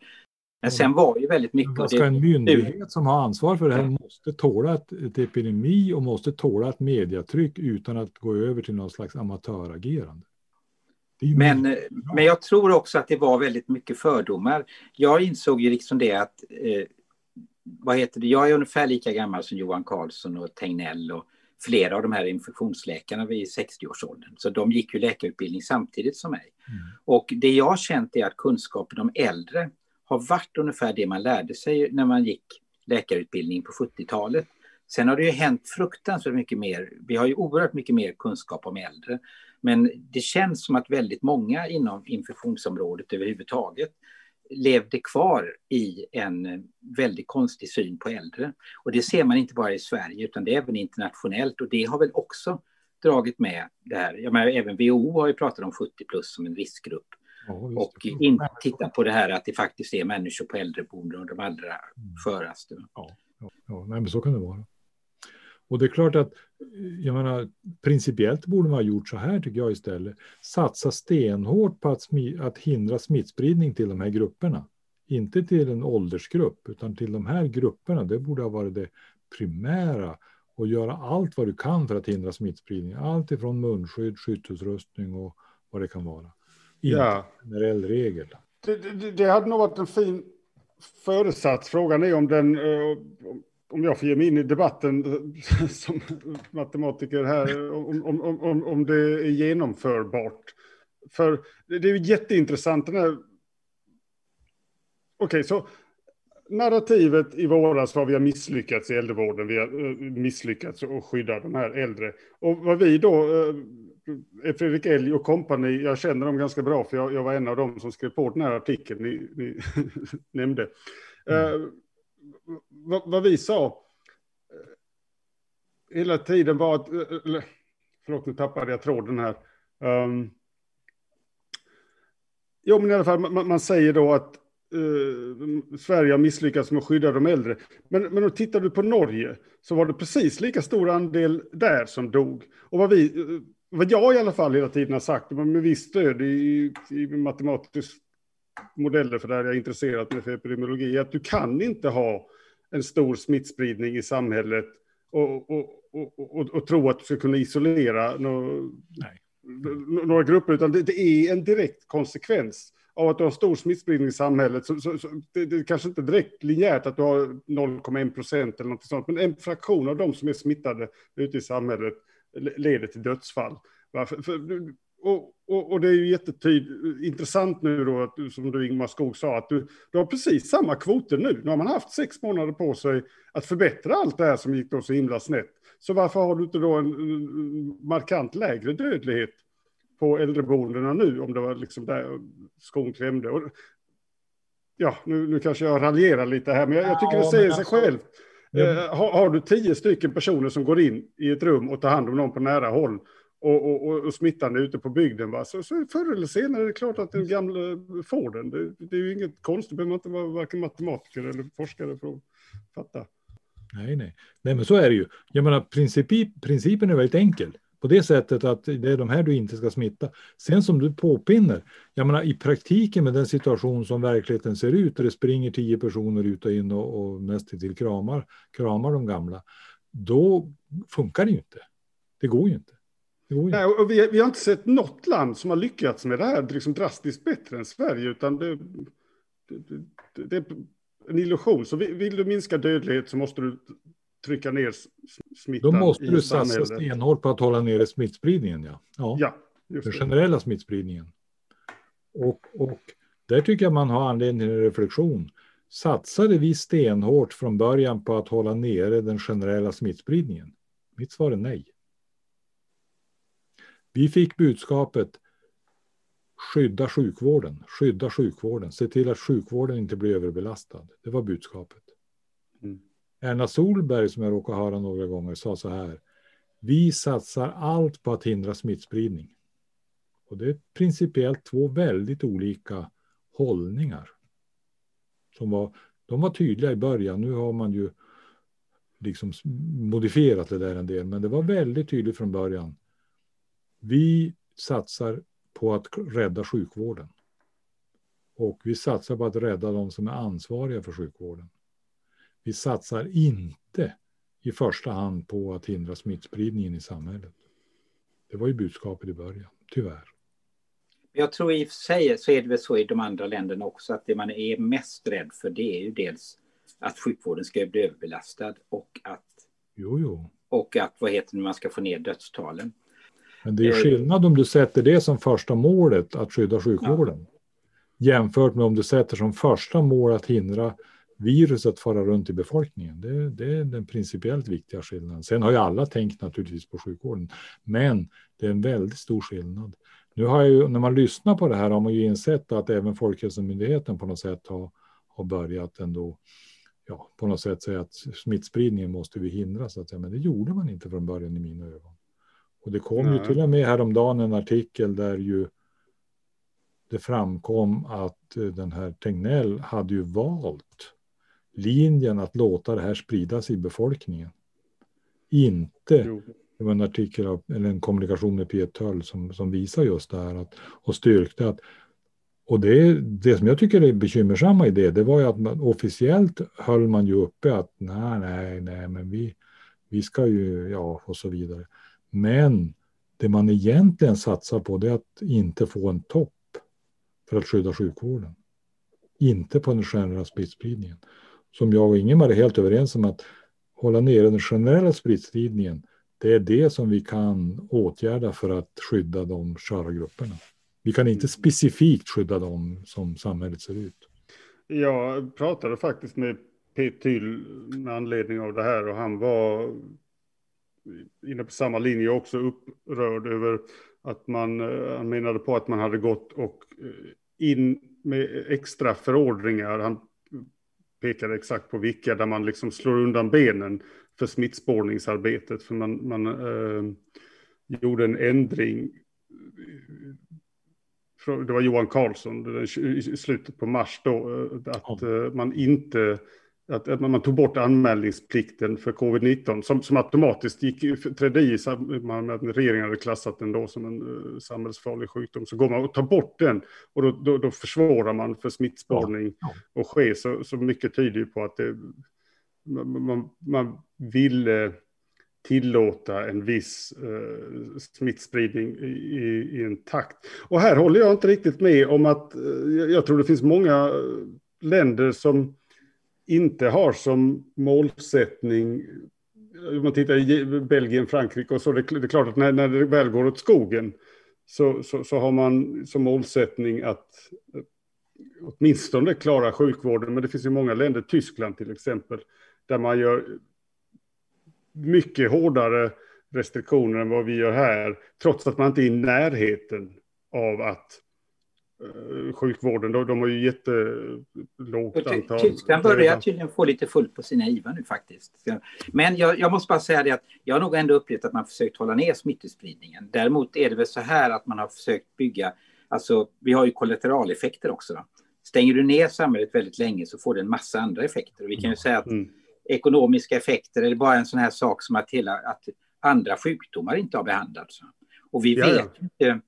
S2: Men sen var ju väldigt mycket...
S3: Ska en myndighet som har ansvar för det här måste tåla ett, ett epidemi och måste tåla ett mediatryck utan att gå över till någon slags amatöragerande?
S2: Men, men jag tror också att det var väldigt mycket fördomar. Jag insåg ju liksom det att eh, vad heter det, jag är ungefär lika gammal som Johan Carlsson och Tegnell och flera av de här infektionsläkarna vid 60-årsåldern. Så de gick ju läkarutbildning samtidigt som mig. Mm. Och det jag har känt är att kunskapen om äldre har varit ungefär det man lärde sig när man gick läkarutbildning på 70-talet. Sen har det ju hänt fruktansvärt mycket mer. Vi har ju oerhört mycket mer kunskap om äldre. Men det känns som att väldigt många inom infektionsområdet överhuvudtaget levde kvar i en väldigt konstig syn på äldre. Och det ser man inte bara i Sverige utan det är även internationellt och det har väl också dragit med det här. Jag menar, även WHO har ju pratat om 70 plus som en riskgrupp. Ja, och inte tittat på det här att det faktiskt är människor på äldreboenden och de allra mm. sköraste.
S3: Ja, ja, ja nej, men så kan det vara. Och det är klart att jag menar, principiellt borde man ha gjort så här tycker jag istället. Satsa stenhårt på att, att hindra smittspridning till de här grupperna. Inte till en åldersgrupp, utan till de här grupperna. Det borde ha varit det primära. Och göra allt vad du kan för att hindra smittspridning. Allt ifrån munskydd, skyddsutrustning och vad det kan vara. Inte ja. generell regel.
S1: Det, det, det hade nog varit en fin föresats. Frågan är om den, eh, om jag får ge mig in i debatten eh, [laughs] som matematiker här, om, om, om, om det är genomförbart. För det är ju jätteintressant den här... Okej, okay, så narrativet i våras var vi har misslyckats i äldrevården, vi har eh, misslyckats att skydda de här äldre. Och vad vi då, eh, Fredrik Elg och kompani, jag känner dem ganska bra för jag, jag, var en av dem som skrev på den här artikeln ni, ni [laughs] nämnde. Mm. Vad, vad vi sa eh, hela tiden var att, eh, förlåt nu tappade jag tråden här. Um, jo men i alla fall, man, man säger då att uh, Sverige har misslyckats med att skydda de äldre. Men, men då tittar du på Norge så var det precis lika stor andel där som dog. Och vad vi, vad jag i alla fall hela tiden har sagt, med visst stöd i, i matematisk modeller för det här jag är intresserad med för epidemiologi, att du kan inte ha en stor smittspridning i samhället och, och, och, och tro att du ska kunna isolera några, några grupper, utan det, det, är en direkt konsekvens av att du har stor smittspridning i samhället. Så, så, så det, det är kanske inte direkt linjärt att du har 0,1 procent eller något sånt, men en fraktion av de som är smittade ute i samhället leder till dödsfall. För, för, och, och, och, det är ju jättetydligt, intressant nu då, att, som du Ingmar Skog sa, att du, du har precis samma kvoter nu. Nu har man haft sex månader på sig att förbättra allt det här som gick då så himla snett. Så varför har du inte då en, en markant lägre dödlighet på äldreboendena nu, om det var liksom där skon klämde? Och, ja, nu, nu kanske jag raljerar lite här, men jag, jag tycker det säger sig alltså, självt. Eh, har, har, du tio stycken personer som går in i ett rum och tar hand om någon på nära håll och, och, och smittan är ute på bygden, va? Så, så förr eller senare är det klart att den gamla får den. Det, det är ju inget konstigt, behöver man inte vara varken matematiker eller forskare för att fatta.
S3: Nej, nej. Nej, men så är det ju. Jag menar, princip, principen är väldigt enkel. På det sättet att det är de här du inte ska smitta. Sen som du påpinner, jag menar i praktiken med den situation som verkligheten ser ut, där det springer tio personer ut och in och, och nästintill kramar, kramar de gamla, då funkar det ju inte. Det går ju inte.
S1: Går ju Nej, och vi, vi, har inte sett något land som har lyckats med det här liksom drastiskt bättre än Sverige, utan det, det, det, det är en illusion. Så vill du minska dödlighet så måste du trycka ner smittan
S3: Då måste du satsa stenhårt på att hålla nere smittspridningen. Ja, ja,
S1: ja
S3: den generella smittspridningen. Och, och där tycker jag man har anledning till en reflektion. Satsade vi stenhårt från början på att hålla nere den generella smittspridningen? Mitt svar är nej. Vi fick budskapet skydda sjukvården, skydda sjukvården, se till att sjukvården inte blir överbelastad. Det var budskapet. Mm. Erna Solberg, som jag råkar höra några gånger, sa så här. Vi satsar allt på att hindra smittspridning. Och det är principiellt två väldigt olika hållningar. Som var, de var tydliga i början, nu har man ju liksom modifierat det där en del, men det var väldigt tydligt från början. Vi satsar på att rädda sjukvården. Och vi satsar på att rädda de som är ansvariga för sjukvården. Vi satsar inte i första hand på att hindra smittspridningen i samhället. Det var ju budskapet i början, tyvärr.
S2: Jag tror i och för sig så är det väl så i de andra länderna också att det man är mest rädd för det är ju dels att sjukvården ska bli överbelastad och att,
S3: jo, jo.
S2: Och att vad heter det, man ska få ner dödstalen.
S3: Men det är skillnad om du sätter det som första målet, att skydda sjukvården. Ja. Jämfört med om du sätter som första mål att hindra viruset fara runt i befolkningen. Det, det, är den principiellt viktiga skillnaden. Sen har ju alla tänkt naturligtvis på sjukvården, men det är en väldigt stor skillnad. Nu har ju, när man lyssnar på det här har man ju insett att även Folkhälsomyndigheten på något sätt har, har börjat ändå ja, på något sätt säga att smittspridningen måste vi hindra, så att säga. men det gjorde man inte från början i mina ögon. Och det kom Nej. ju till och med häromdagen en artikel där ju det framkom att eh, den här Tegnell hade ju valt linjen att låta det här spridas i befolkningen. Inte, jo. det var en artikel av, eller en kommunikation med Piet Töll som, som visar just det här att, och styrkte att och det, det som jag tycker är bekymmersamma i det, det var ju att man, officiellt höll man ju uppe att nej, nej, nej, men vi, vi ska ju, ja, och så vidare. Men det man egentligen satsar på det är att inte få en topp för att skydda sjukvården. Inte på den generella smittspridningen. Som jag och Ingemar är helt överens om att hålla nere den generella smittspridningen. Det är det som vi kan åtgärda för att skydda de sköra grupperna. Vi kan inte specifikt skydda dem som samhället ser ut.
S1: Jag pratade faktiskt med Peter med anledning av det här och han var inne på samma linje också upprörd över att man, eh, han menade på att man hade gått och eh, in med extra förordringar. Han pekade exakt på vilka där man liksom slår undan benen för smittspårningsarbetet. För man, man eh, gjorde en ändring. Det var Johan Carlsson i slutet på mars då, eh, att man inte att, att man tog bort anmälningsplikten för covid-19 som, som automatiskt gick, trädde i med att regeringen hade klassat den då som en uh, samhällsfarlig sjukdom. Så går man och tar bort den och då, då, då försvårar man för smittspårning ja, ja. och ske. Så, så mycket tyder ju på att det, man, man ville tillåta en viss uh, smittspridning i, i, en takt. Och här håller jag inte riktigt med om att uh, jag tror det finns många länder som inte har som målsättning, om man tittar i Belgien, Frankrike och så, det, är klart att när, när det väl går åt skogen så, så, så har man som målsättning att åtminstone klara sjukvården, men det finns ju många länder, Tyskland till exempel, där man gör mycket hårdare restriktioner än vad vi gör här, trots att man inte är i närheten av att sjukvården. De, de har ju jättelågt antal.
S2: Tyskland börjar tydligen få lite fullt på sina IVA nu faktiskt. Men jag, jag, måste bara säga det att jag har nog ändå upplevt att man försökt hålla ner smittospridningen. Däremot är det väl så här att man har försökt bygga, alltså vi har ju kollateraleffekter också. Då. Stänger du ner samhället väldigt länge så får det en massa andra effekter. Och vi kan ju säga att mm. ekonomiska effekter eller bara en sån här sak som att, hela, att andra sjukdomar inte har behandlats. Och vi vet, inte,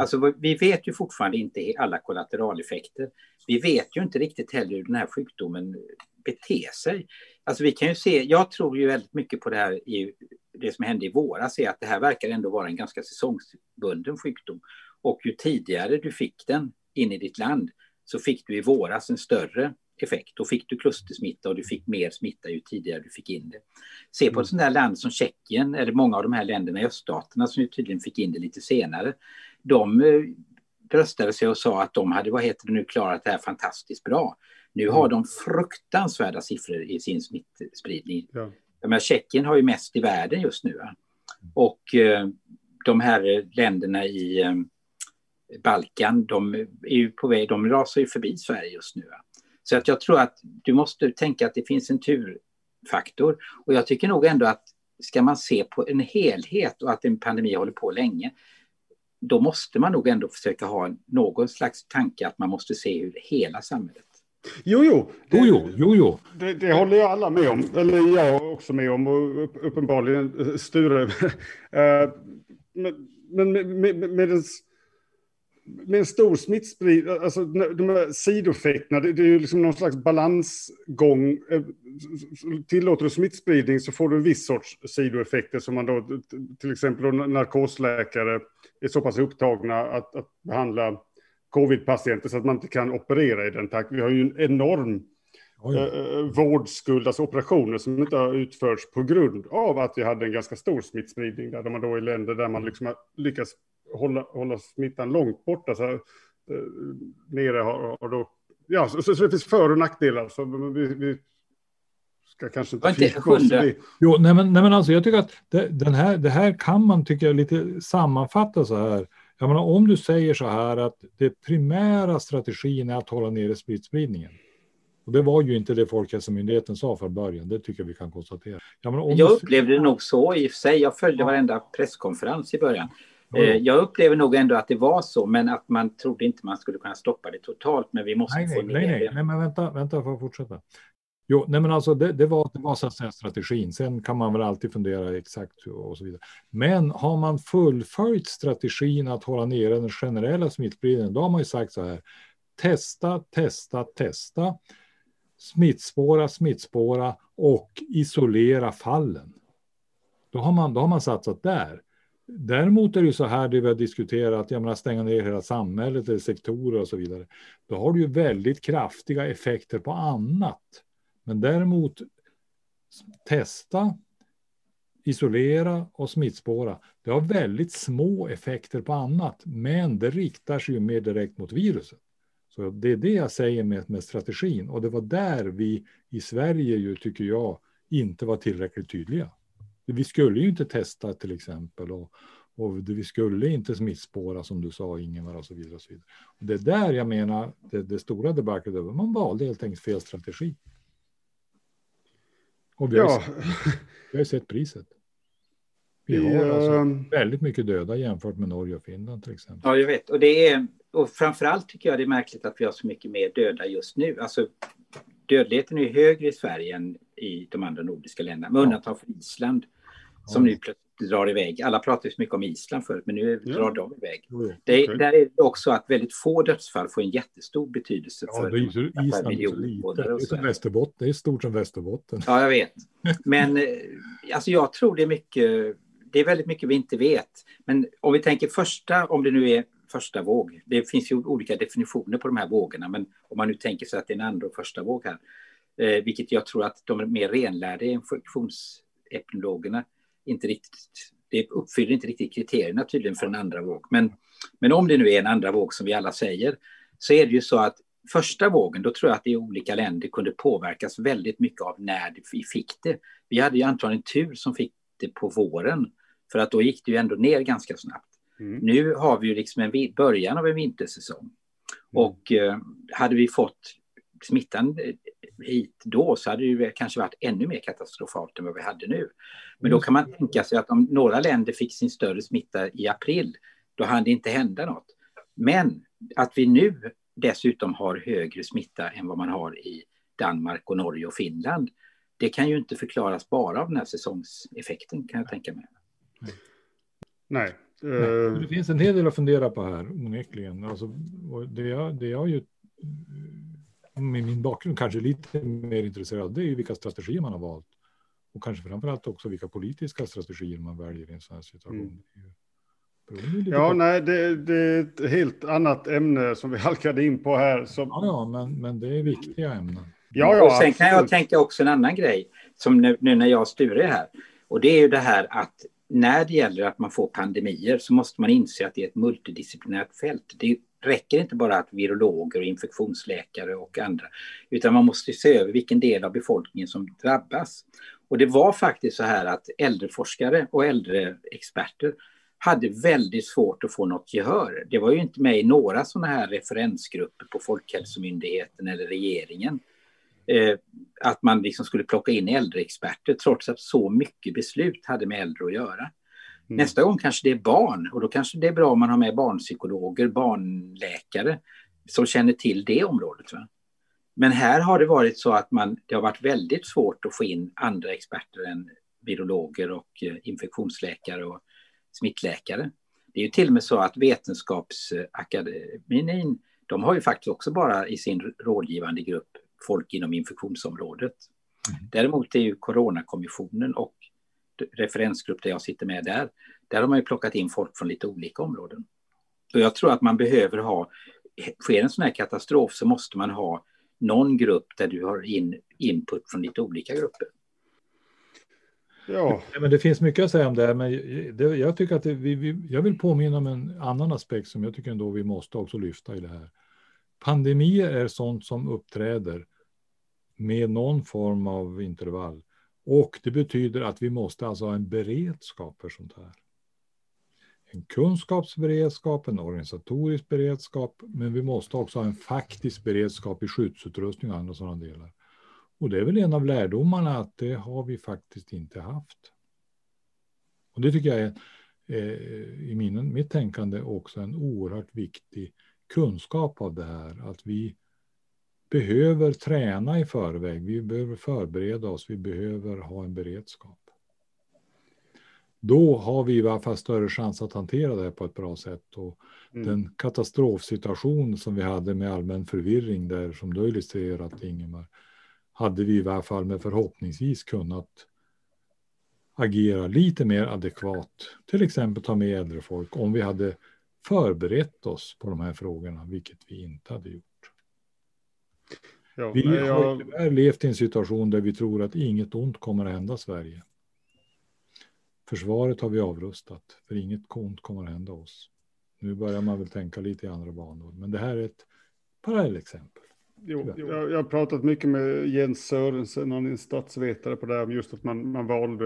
S2: alltså, vi vet ju fortfarande inte alla kollateraleffekter. Vi vet ju inte riktigt heller hur den här sjukdomen beter sig. Alltså vi kan ju se, jag tror ju väldigt mycket på det här i det som hände i våras är att det här verkar ändå vara en ganska säsongsbunden sjukdom. Och ju tidigare du fick den in i ditt land så fick du i våras en större effekt. Då fick du klustersmitta och du fick mer smitta ju tidigare du fick in det. Se på ett sånt där land som Tjeckien, eller många av de här länderna i öststaterna som ju tydligen fick in det lite senare. De eh, bröstade sig och sa att de hade, vad heter det nu, klarat det här fantastiskt bra. Nu har de fruktansvärda siffror i sin smittspridning. Ja. menar, Tjeckien har ju mest i världen just nu. Och eh, de här länderna i eh, Balkan, de är ju på väg, de rasar ju förbi Sverige just nu. Så att jag tror att du måste tänka att det finns en turfaktor. Och jag tycker nog ändå att ska man se på en helhet och att en pandemi håller på länge, då måste man nog ändå försöka ha någon slags tanke att man måste se hur hela samhället
S1: Jo, jo.
S3: Det, jo, jo, jo.
S1: Det, det, håller jag alla med om. Eller jag också med om och uppenbarligen Sture. [laughs] Eh, men med, med, med, en, med en stor smittspridning, alltså de här sidoeffekterna, det, det är ju liksom någon slags balansgång. Eh, tillåter du smittspridning så får du en viss sorts sidoeffekter som man då, till exempel narkosläkare är så pass upptagna att, att behandla covid-patienter så att man inte kan operera i den takt. Vi har ju en enorm eh, vårdskuld, alltså operationer som inte har utförts på grund av att vi hade en ganska stor smittspridning där man då i länder där man liksom har lyckats hålla, hålla smittan långt borta. Så, eh, nere har, har då, ja, så, så, så, det finns för och nackdelar. Så vi, vi ska kanske inte
S2: fördjupa
S3: Jo, nej men, nej men alltså jag tycker att det, den här, det här kan man tycka lite sammanfatta så här jag menar, om du säger så här att det primära strategin är att hålla nere smittspridningen. Och det var ju inte det Folkhälsomyndigheten sa från början, det tycker vi kan konstatera.
S2: Jag, menar, jag upplevde det nog så i och för sig, jag följde ja. varenda presskonferens i början. Ja. Eh, jag upplever nog ändå att det var så, men att man trodde inte man skulle kunna stoppa det totalt, men vi måste
S3: nej,
S2: få
S3: nej, ner nej, nej, det. Nej, men vänta, vänta, för att fortsätta. Jo, nej men alltså det, det, var, det var så att säga strategin. Sen kan man väl alltid fundera exakt och så vidare. Men har man fullföljt strategin att hålla nere den generella smittspridningen, då har man ju sagt så här. Testa, testa, testa. Smittspåra, smittspåra och isolera fallen. Då har man, då har man satsat där. Däremot är det ju så här det vi har diskuterat, jag menar stänga ner hela samhället eller sektorer och så vidare. Då har du ju väldigt kraftiga effekter på annat. Men däremot testa, isolera och smittspåra. Det har väldigt små effekter på annat, men det riktar sig ju mer direkt mot viruset. Så det är det jag säger med, med strategin och det var där vi i Sverige ju tycker jag inte var tillräckligt tydliga. Vi skulle ju inte testa till exempel och, och vi skulle inte smittspåra som du sa Ingemar och så vidare. Och så vidare. Och det är där jag menar det, det stora debaclet, man valde helt enkelt fel strategi. Och vi har, ja. sett, vi har sett priset. Vi har alltså ehm, väldigt mycket döda jämfört med Norge och Finland till exempel.
S2: Ja, jag vet. Och, det är, och framförallt tycker jag det är märkligt att vi har så mycket mer döda just nu. Alltså, dödligheten är högre i Sverige än i de andra nordiska länderna, med undantag för Island, som ja. nu plötsligt drar iväg. Alla pratar så mycket om Island förut, men nu drar de iväg. Ja, det, okay. Där är det också att väldigt få dödsfall får en jättestor betydelse
S3: ja, för det är så, Island är så Det är, Västerbotten, det är stort som Västerbotten.
S2: Ja, jag vet. Men eh, alltså jag tror det är mycket, det är väldigt mycket vi inte vet. Men om vi tänker första, om det nu är första våg, det finns ju olika definitioner på de här vågorna, men om man nu tänker sig att det är en andra och första våg här, eh, vilket jag tror att de är mer renlärda infektionsepidemiologerna inte riktigt, det uppfyller inte riktigt kriterierna tydligen för en andra våg. Men, men om det nu är en andra våg som vi alla säger, så är det ju så att första vågen, då tror jag att det i olika länder kunde påverkas väldigt mycket av när vi fick det. Vi hade ju antagligen tur som fick det på våren, för att då gick det ju ändå ner ganska snabbt. Mm. Nu har vi ju liksom en början av en vintersäsong. Mm. Och eh, hade vi fått smittan hit då så hade det kanske varit ännu mer katastrofalt än vad vi hade nu. Men då kan man tänka sig att om några länder fick sin större smitta i april, då hann det inte hända något. Men att vi nu dessutom har högre smitta än vad man har i Danmark och Norge och Finland, det kan ju inte förklaras bara av den här säsongseffekten kan jag tänka mig.
S1: Nej.
S3: Nej det finns en hel del att fundera på här onekligen. Alltså, det, jag, det jag ju med min bakgrund kanske lite mer intresserad det är ju vilka strategier man har valt. Och kanske framförallt också vilka politiska strategier man väljer i en sån här situation. Mm.
S1: Ja, nej, det, det, är ett helt annat ämne som vi [laughs] halkade in på här. Som...
S3: Ja, ja men, men det är viktiga ämnen.
S2: Ja, ja, och sen kan jag tänka också en annan grej, som nu, nu när jag Sture är här. Och det är ju det här att när det gäller att man får pandemier så måste man inse att det är ett multidisciplinärt fält. Det räcker inte bara att virologer och infektionsläkare och andra, utan man måste se över vilken del av befolkningen som drabbas. Och det var faktiskt så här att äldreforskare och äldreexperter hade väldigt svårt att få något gehör. Det var ju inte med i några sådana här referensgrupper på Folkhälsomyndigheten eller regeringen. Eh, att man liksom skulle plocka in äldreexperter trots att så mycket beslut hade med äldre att göra. Mm. Nästa gång kanske det är barn och då kanske det är bra om man har med barnpsykologer, barnläkare som känner till det området. Va? Men här har det varit så att man, det har varit väldigt svårt att få in andra experter än virologer och eh, infektionsläkare och smittläkare. Det är ju till och med så att Vetenskapsakademin, de har ju faktiskt också bara i sin rådgivande grupp folk inom infektionsområdet. Mm. Däremot är ju Coronakommissionen och referensgrupp där jag sitter med där, där har man ju plockat in folk från lite olika områden. Och jag tror att man behöver ha, sker en sån här katastrof så måste man ha någon grupp där du har in input från lite olika grupper.
S3: Ja. Men det finns mycket att säga om det här, men det, jag tycker att det, vi, vi, jag vill påminna om en annan aspekt som jag tycker ändå vi måste också lyfta i det här. Pandemier är sånt som uppträder med någon form av intervall. Och det betyder att vi måste alltså ha en beredskap för sånt här. En kunskapsberedskap, en organisatorisk beredskap, men vi måste också ha en faktisk beredskap i skyddsutrustning och andra sådana delar. Och det är väl en av lärdomarna att det har vi faktiskt inte haft. Och det tycker jag är eh, i min, mitt tänkande också en oerhört viktig kunskap av det här. Att vi behöver träna i förväg, vi behöver förbereda oss, vi behöver ha en beredskap. Då har vi i alla fall större chans att hantera det här på ett bra sätt. Och mm. Den katastrofsituation som vi hade med allmän förvirring där, som du illustrerat Ingemar, hade vi i alla fall med förhoppningsvis kunnat agera lite mer adekvat. Till exempel ta med äldre folk om vi hade förberett oss på de här frågorna, vilket vi inte hade gjort. Ja, vi har jag... tyvärr levt i en situation där vi tror att inget ont kommer att hända Sverige. Försvaret har vi avrustat, för inget ont kommer att hända oss. Nu börjar man väl tänka lite i andra banor, men det här är ett parallellexempel.
S1: Jo, jag, jag har pratat mycket med Jens Sörensen, han är statsvetare på det här, just att man, man valde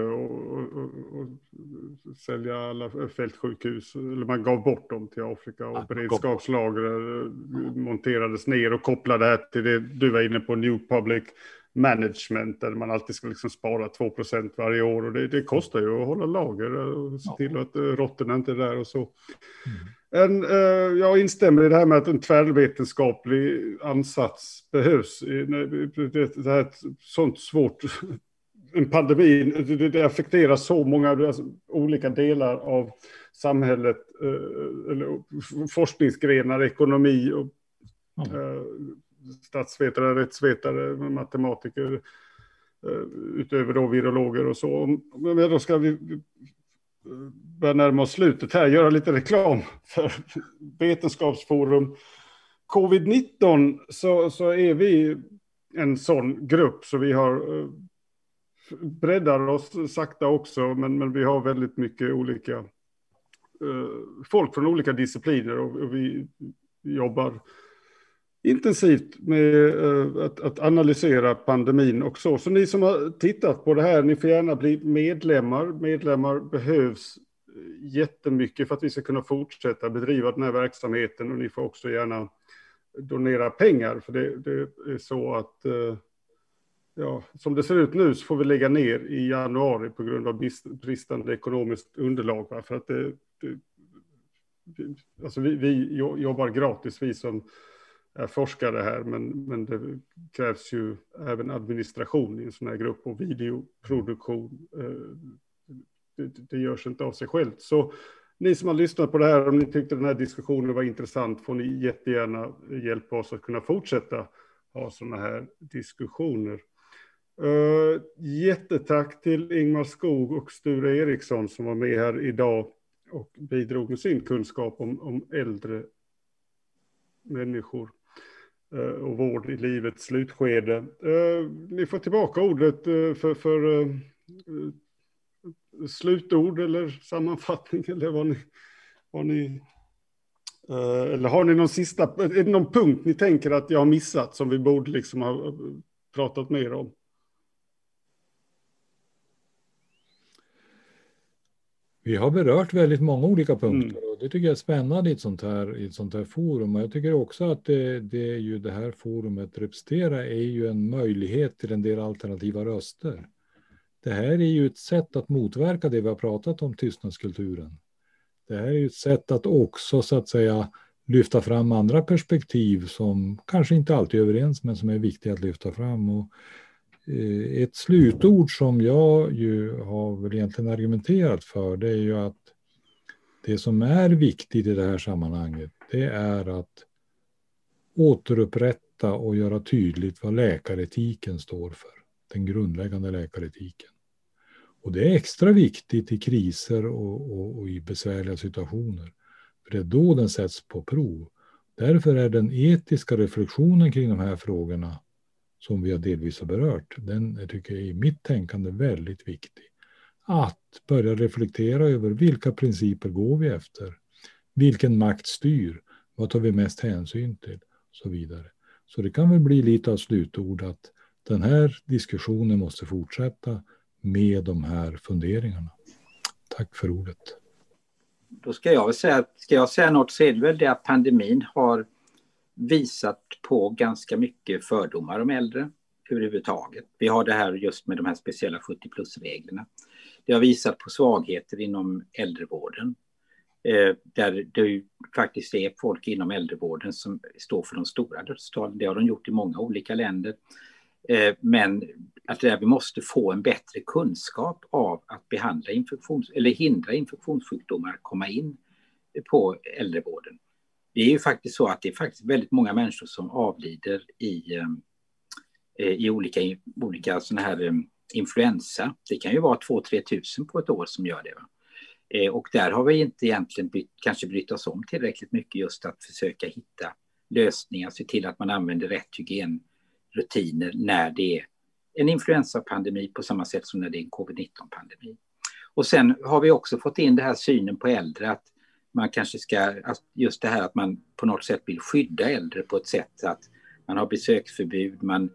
S1: att sälja alla fältsjukhus, eller man gav bort dem till Afrika och beredskapslager monterades ner och kopplade det här till det du var inne på, New Public Management, där man alltid ska liksom spara 2% varje år och det, det, kostar ju att hålla lager och se till att råttorna inte är där och så. Mm. En, eh, jag instämmer i det här med att en tvärvetenskaplig ansats behövs. Det, det här sånt svårt, en pandemi, det, det affekterar så många alltså, olika delar av samhället, eh, eller forskningsgrenar, ekonomi och mm statsvetare, rättsvetare, matematiker, eh, utöver då virologer och så. Men då ska vi eh, börja närma oss slutet här, göra lite reklam för Vetenskapsforum. Covid-19 så, så är vi en sån grupp så vi har eh, breddar oss sakta också, men, men vi har väldigt mycket olika folk från olika discipliner och, och vi jobbar intensivt med eh, att, att, analysera pandemin och så. Så ni som har tittat på det här, ni får gärna bli medlemmar. Medlemmar behövs eh, jättemycket för att vi ska kunna fortsätta bedriva den här verksamheten och ni får också gärna donera pengar för det, det är så att eh, ja, som det ser ut nu så får vi lägga ner i januari på grund av bristande ekonomiskt underlag. Va? För att det, det alltså vi, vi jobbar gratis, vi som forskare här, men, men det krävs ju även administration i en sån här grupp och videoproduktion. Eh, det, det görs inte av sig självt. Så ni som har lyssnat på det här, om ni tyckte den här diskussionen var intressant, får ni jättegärna hjälpa oss att kunna fortsätta ha sådana här diskussioner. Uh, jättetack till Ingmar Skog och Sture Eriksson som var med här idag och bidrog med sin kunskap om, om äldre människor Eh, och vård i livets slutskede. Eh, ni får tillbaka ordet eh, för, för slutord eller sammanfattning [laughs] eller vad ni, vad ni eller har ni någon sista, är det någon punkt ni tänker att jag har missat som vi borde liksom ha pratat mer om?
S3: Vi har berört väldigt många olika punkter mm. och det tycker jag är spännande i ett sånt här, i ett sånt här forum. Och jag tycker också att det, det, är ju det här forumet representerar är ju en möjlighet till en del alternativa röster. Det här är ju ett sätt att motverka det vi har pratat om, tystnadskulturen. Det här är ju ett sätt att också så att säga lyfta fram andra perspektiv som kanske inte alltid är överens men som är viktiga att lyfta fram. Och Eh, ett slutord som jag ju har väl egentligen argumenterat för det är ju att det som är viktigt i det här sammanhanget det är att återupprätta och göra tydligt vad läkaretiken står för. Den grundläggande läkaretiken. Och det är extra viktigt i kriser och, och, och i besvärliga situationer. För det är då den sätts på prov. Därför är den etiska reflektionen kring de här frågorna som vi har delvis har berört, den tycker jag i mitt tänkande väldigt viktig. Att börja reflektera över vilka principer går vi efter? Vilken makt styr? Vad tar vi mest hänsyn till? Och så vidare. Så det kan väl bli lite av slutord att den här diskussionen måste fortsätta med de här funderingarna. Tack för ordet.
S2: Då ska jag säga, ska jag säga något så är det väl det att pandemin har visat på ganska mycket fördomar om äldre överhuvudtaget. Vi har det här just med de här speciella 70 plus-reglerna. Det har visat på svagheter inom äldrevården. Eh, där det faktiskt är folk inom äldrevården som står för de stora dödstalen. Det har de gjort i många olika länder. Eh, men att vi måste få en bättre kunskap av att behandla infektions eller hindra infektionssjukdomar komma in på äldrevården det är ju faktiskt så att det är faktiskt väldigt många människor som avlider i, eh, eh, i olika, olika sådana här eh, influensa. Det kan ju vara 2-3 tusen på ett år som gör det. Va? Och där har vi inte egentligen bytt, kanske brytt oss om tillräckligt mycket just att försöka hitta lösningar, se till att man använder rätt hygienrutiner när det är en influensapandemi på samma sätt som när det är en covid-19-pandemi. Och sen har vi också fått in den här synen på äldre att man kanske ska, alltså, just det här att man på något sätt vill skydda äldre på ett sätt att man har besöksförbud, man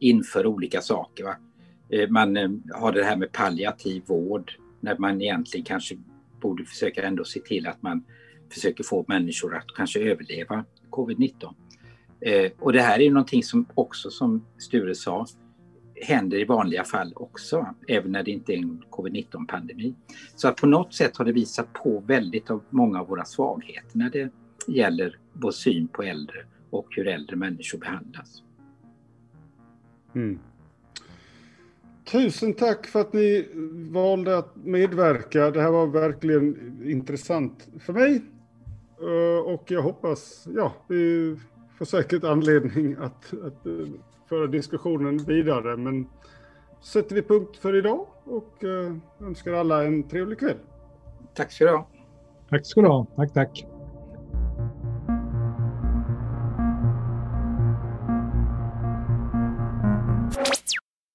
S2: inför olika saker. Va? Eh, man eh, har det här med palliativ vård när man egentligen kanske borde försöka ändå se till att man försöker få människor att kanske överleva covid-19. Eh, och det här är ju någonting som också, som Sture sa, händer i vanliga fall också, även när det inte är en covid-19-pandemi. Så att på något sätt har det visat på väldigt av många av våra svagheter när det gäller vår syn på äldre och hur äldre människor behandlas.
S1: Mm. Tusen tack för att ni valde att medverka. Det här var verkligen intressant för mig. Eh, och jag hoppas, ja, vi får säkert anledning att, att föra diskussionen vidare. Men sätter vi punkt för idag och eh, önskar alla en trevlig kväll.
S2: Tack ska du ha.
S3: Tack ska du ha. Tack, tack.